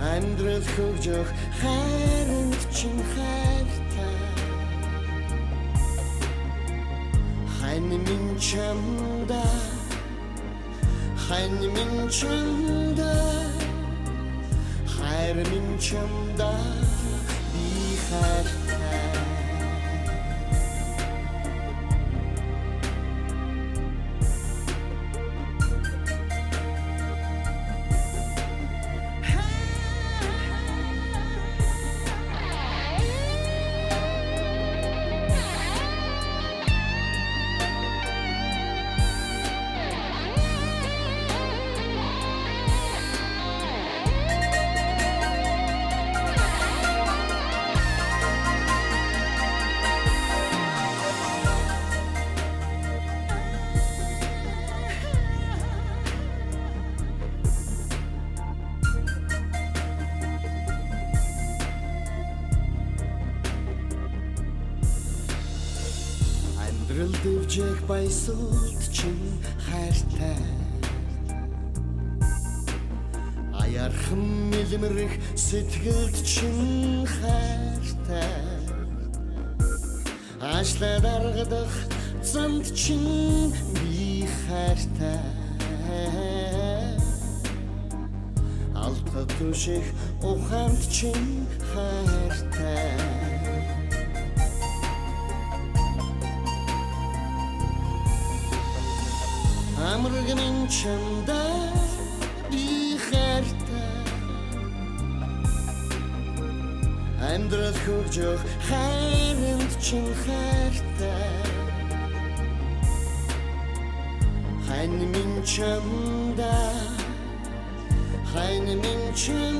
Амьдрал хөгжих хайранд чин хайртай. Хайн минь чамда хайн минь чамда хайр минь чамда би хайртай Дэвжих баясуулт чин хайртай. Аярхан мэлмэрэх сэтгэлд чин хайртай. Ашла даргадах замд чин би хайртай. Алтад түших ухаанд чин хайртай чамда би хайртай. Амьдрал хөгжих хайранд чин хайртай. Хань минь чамда хайн минь чимдээ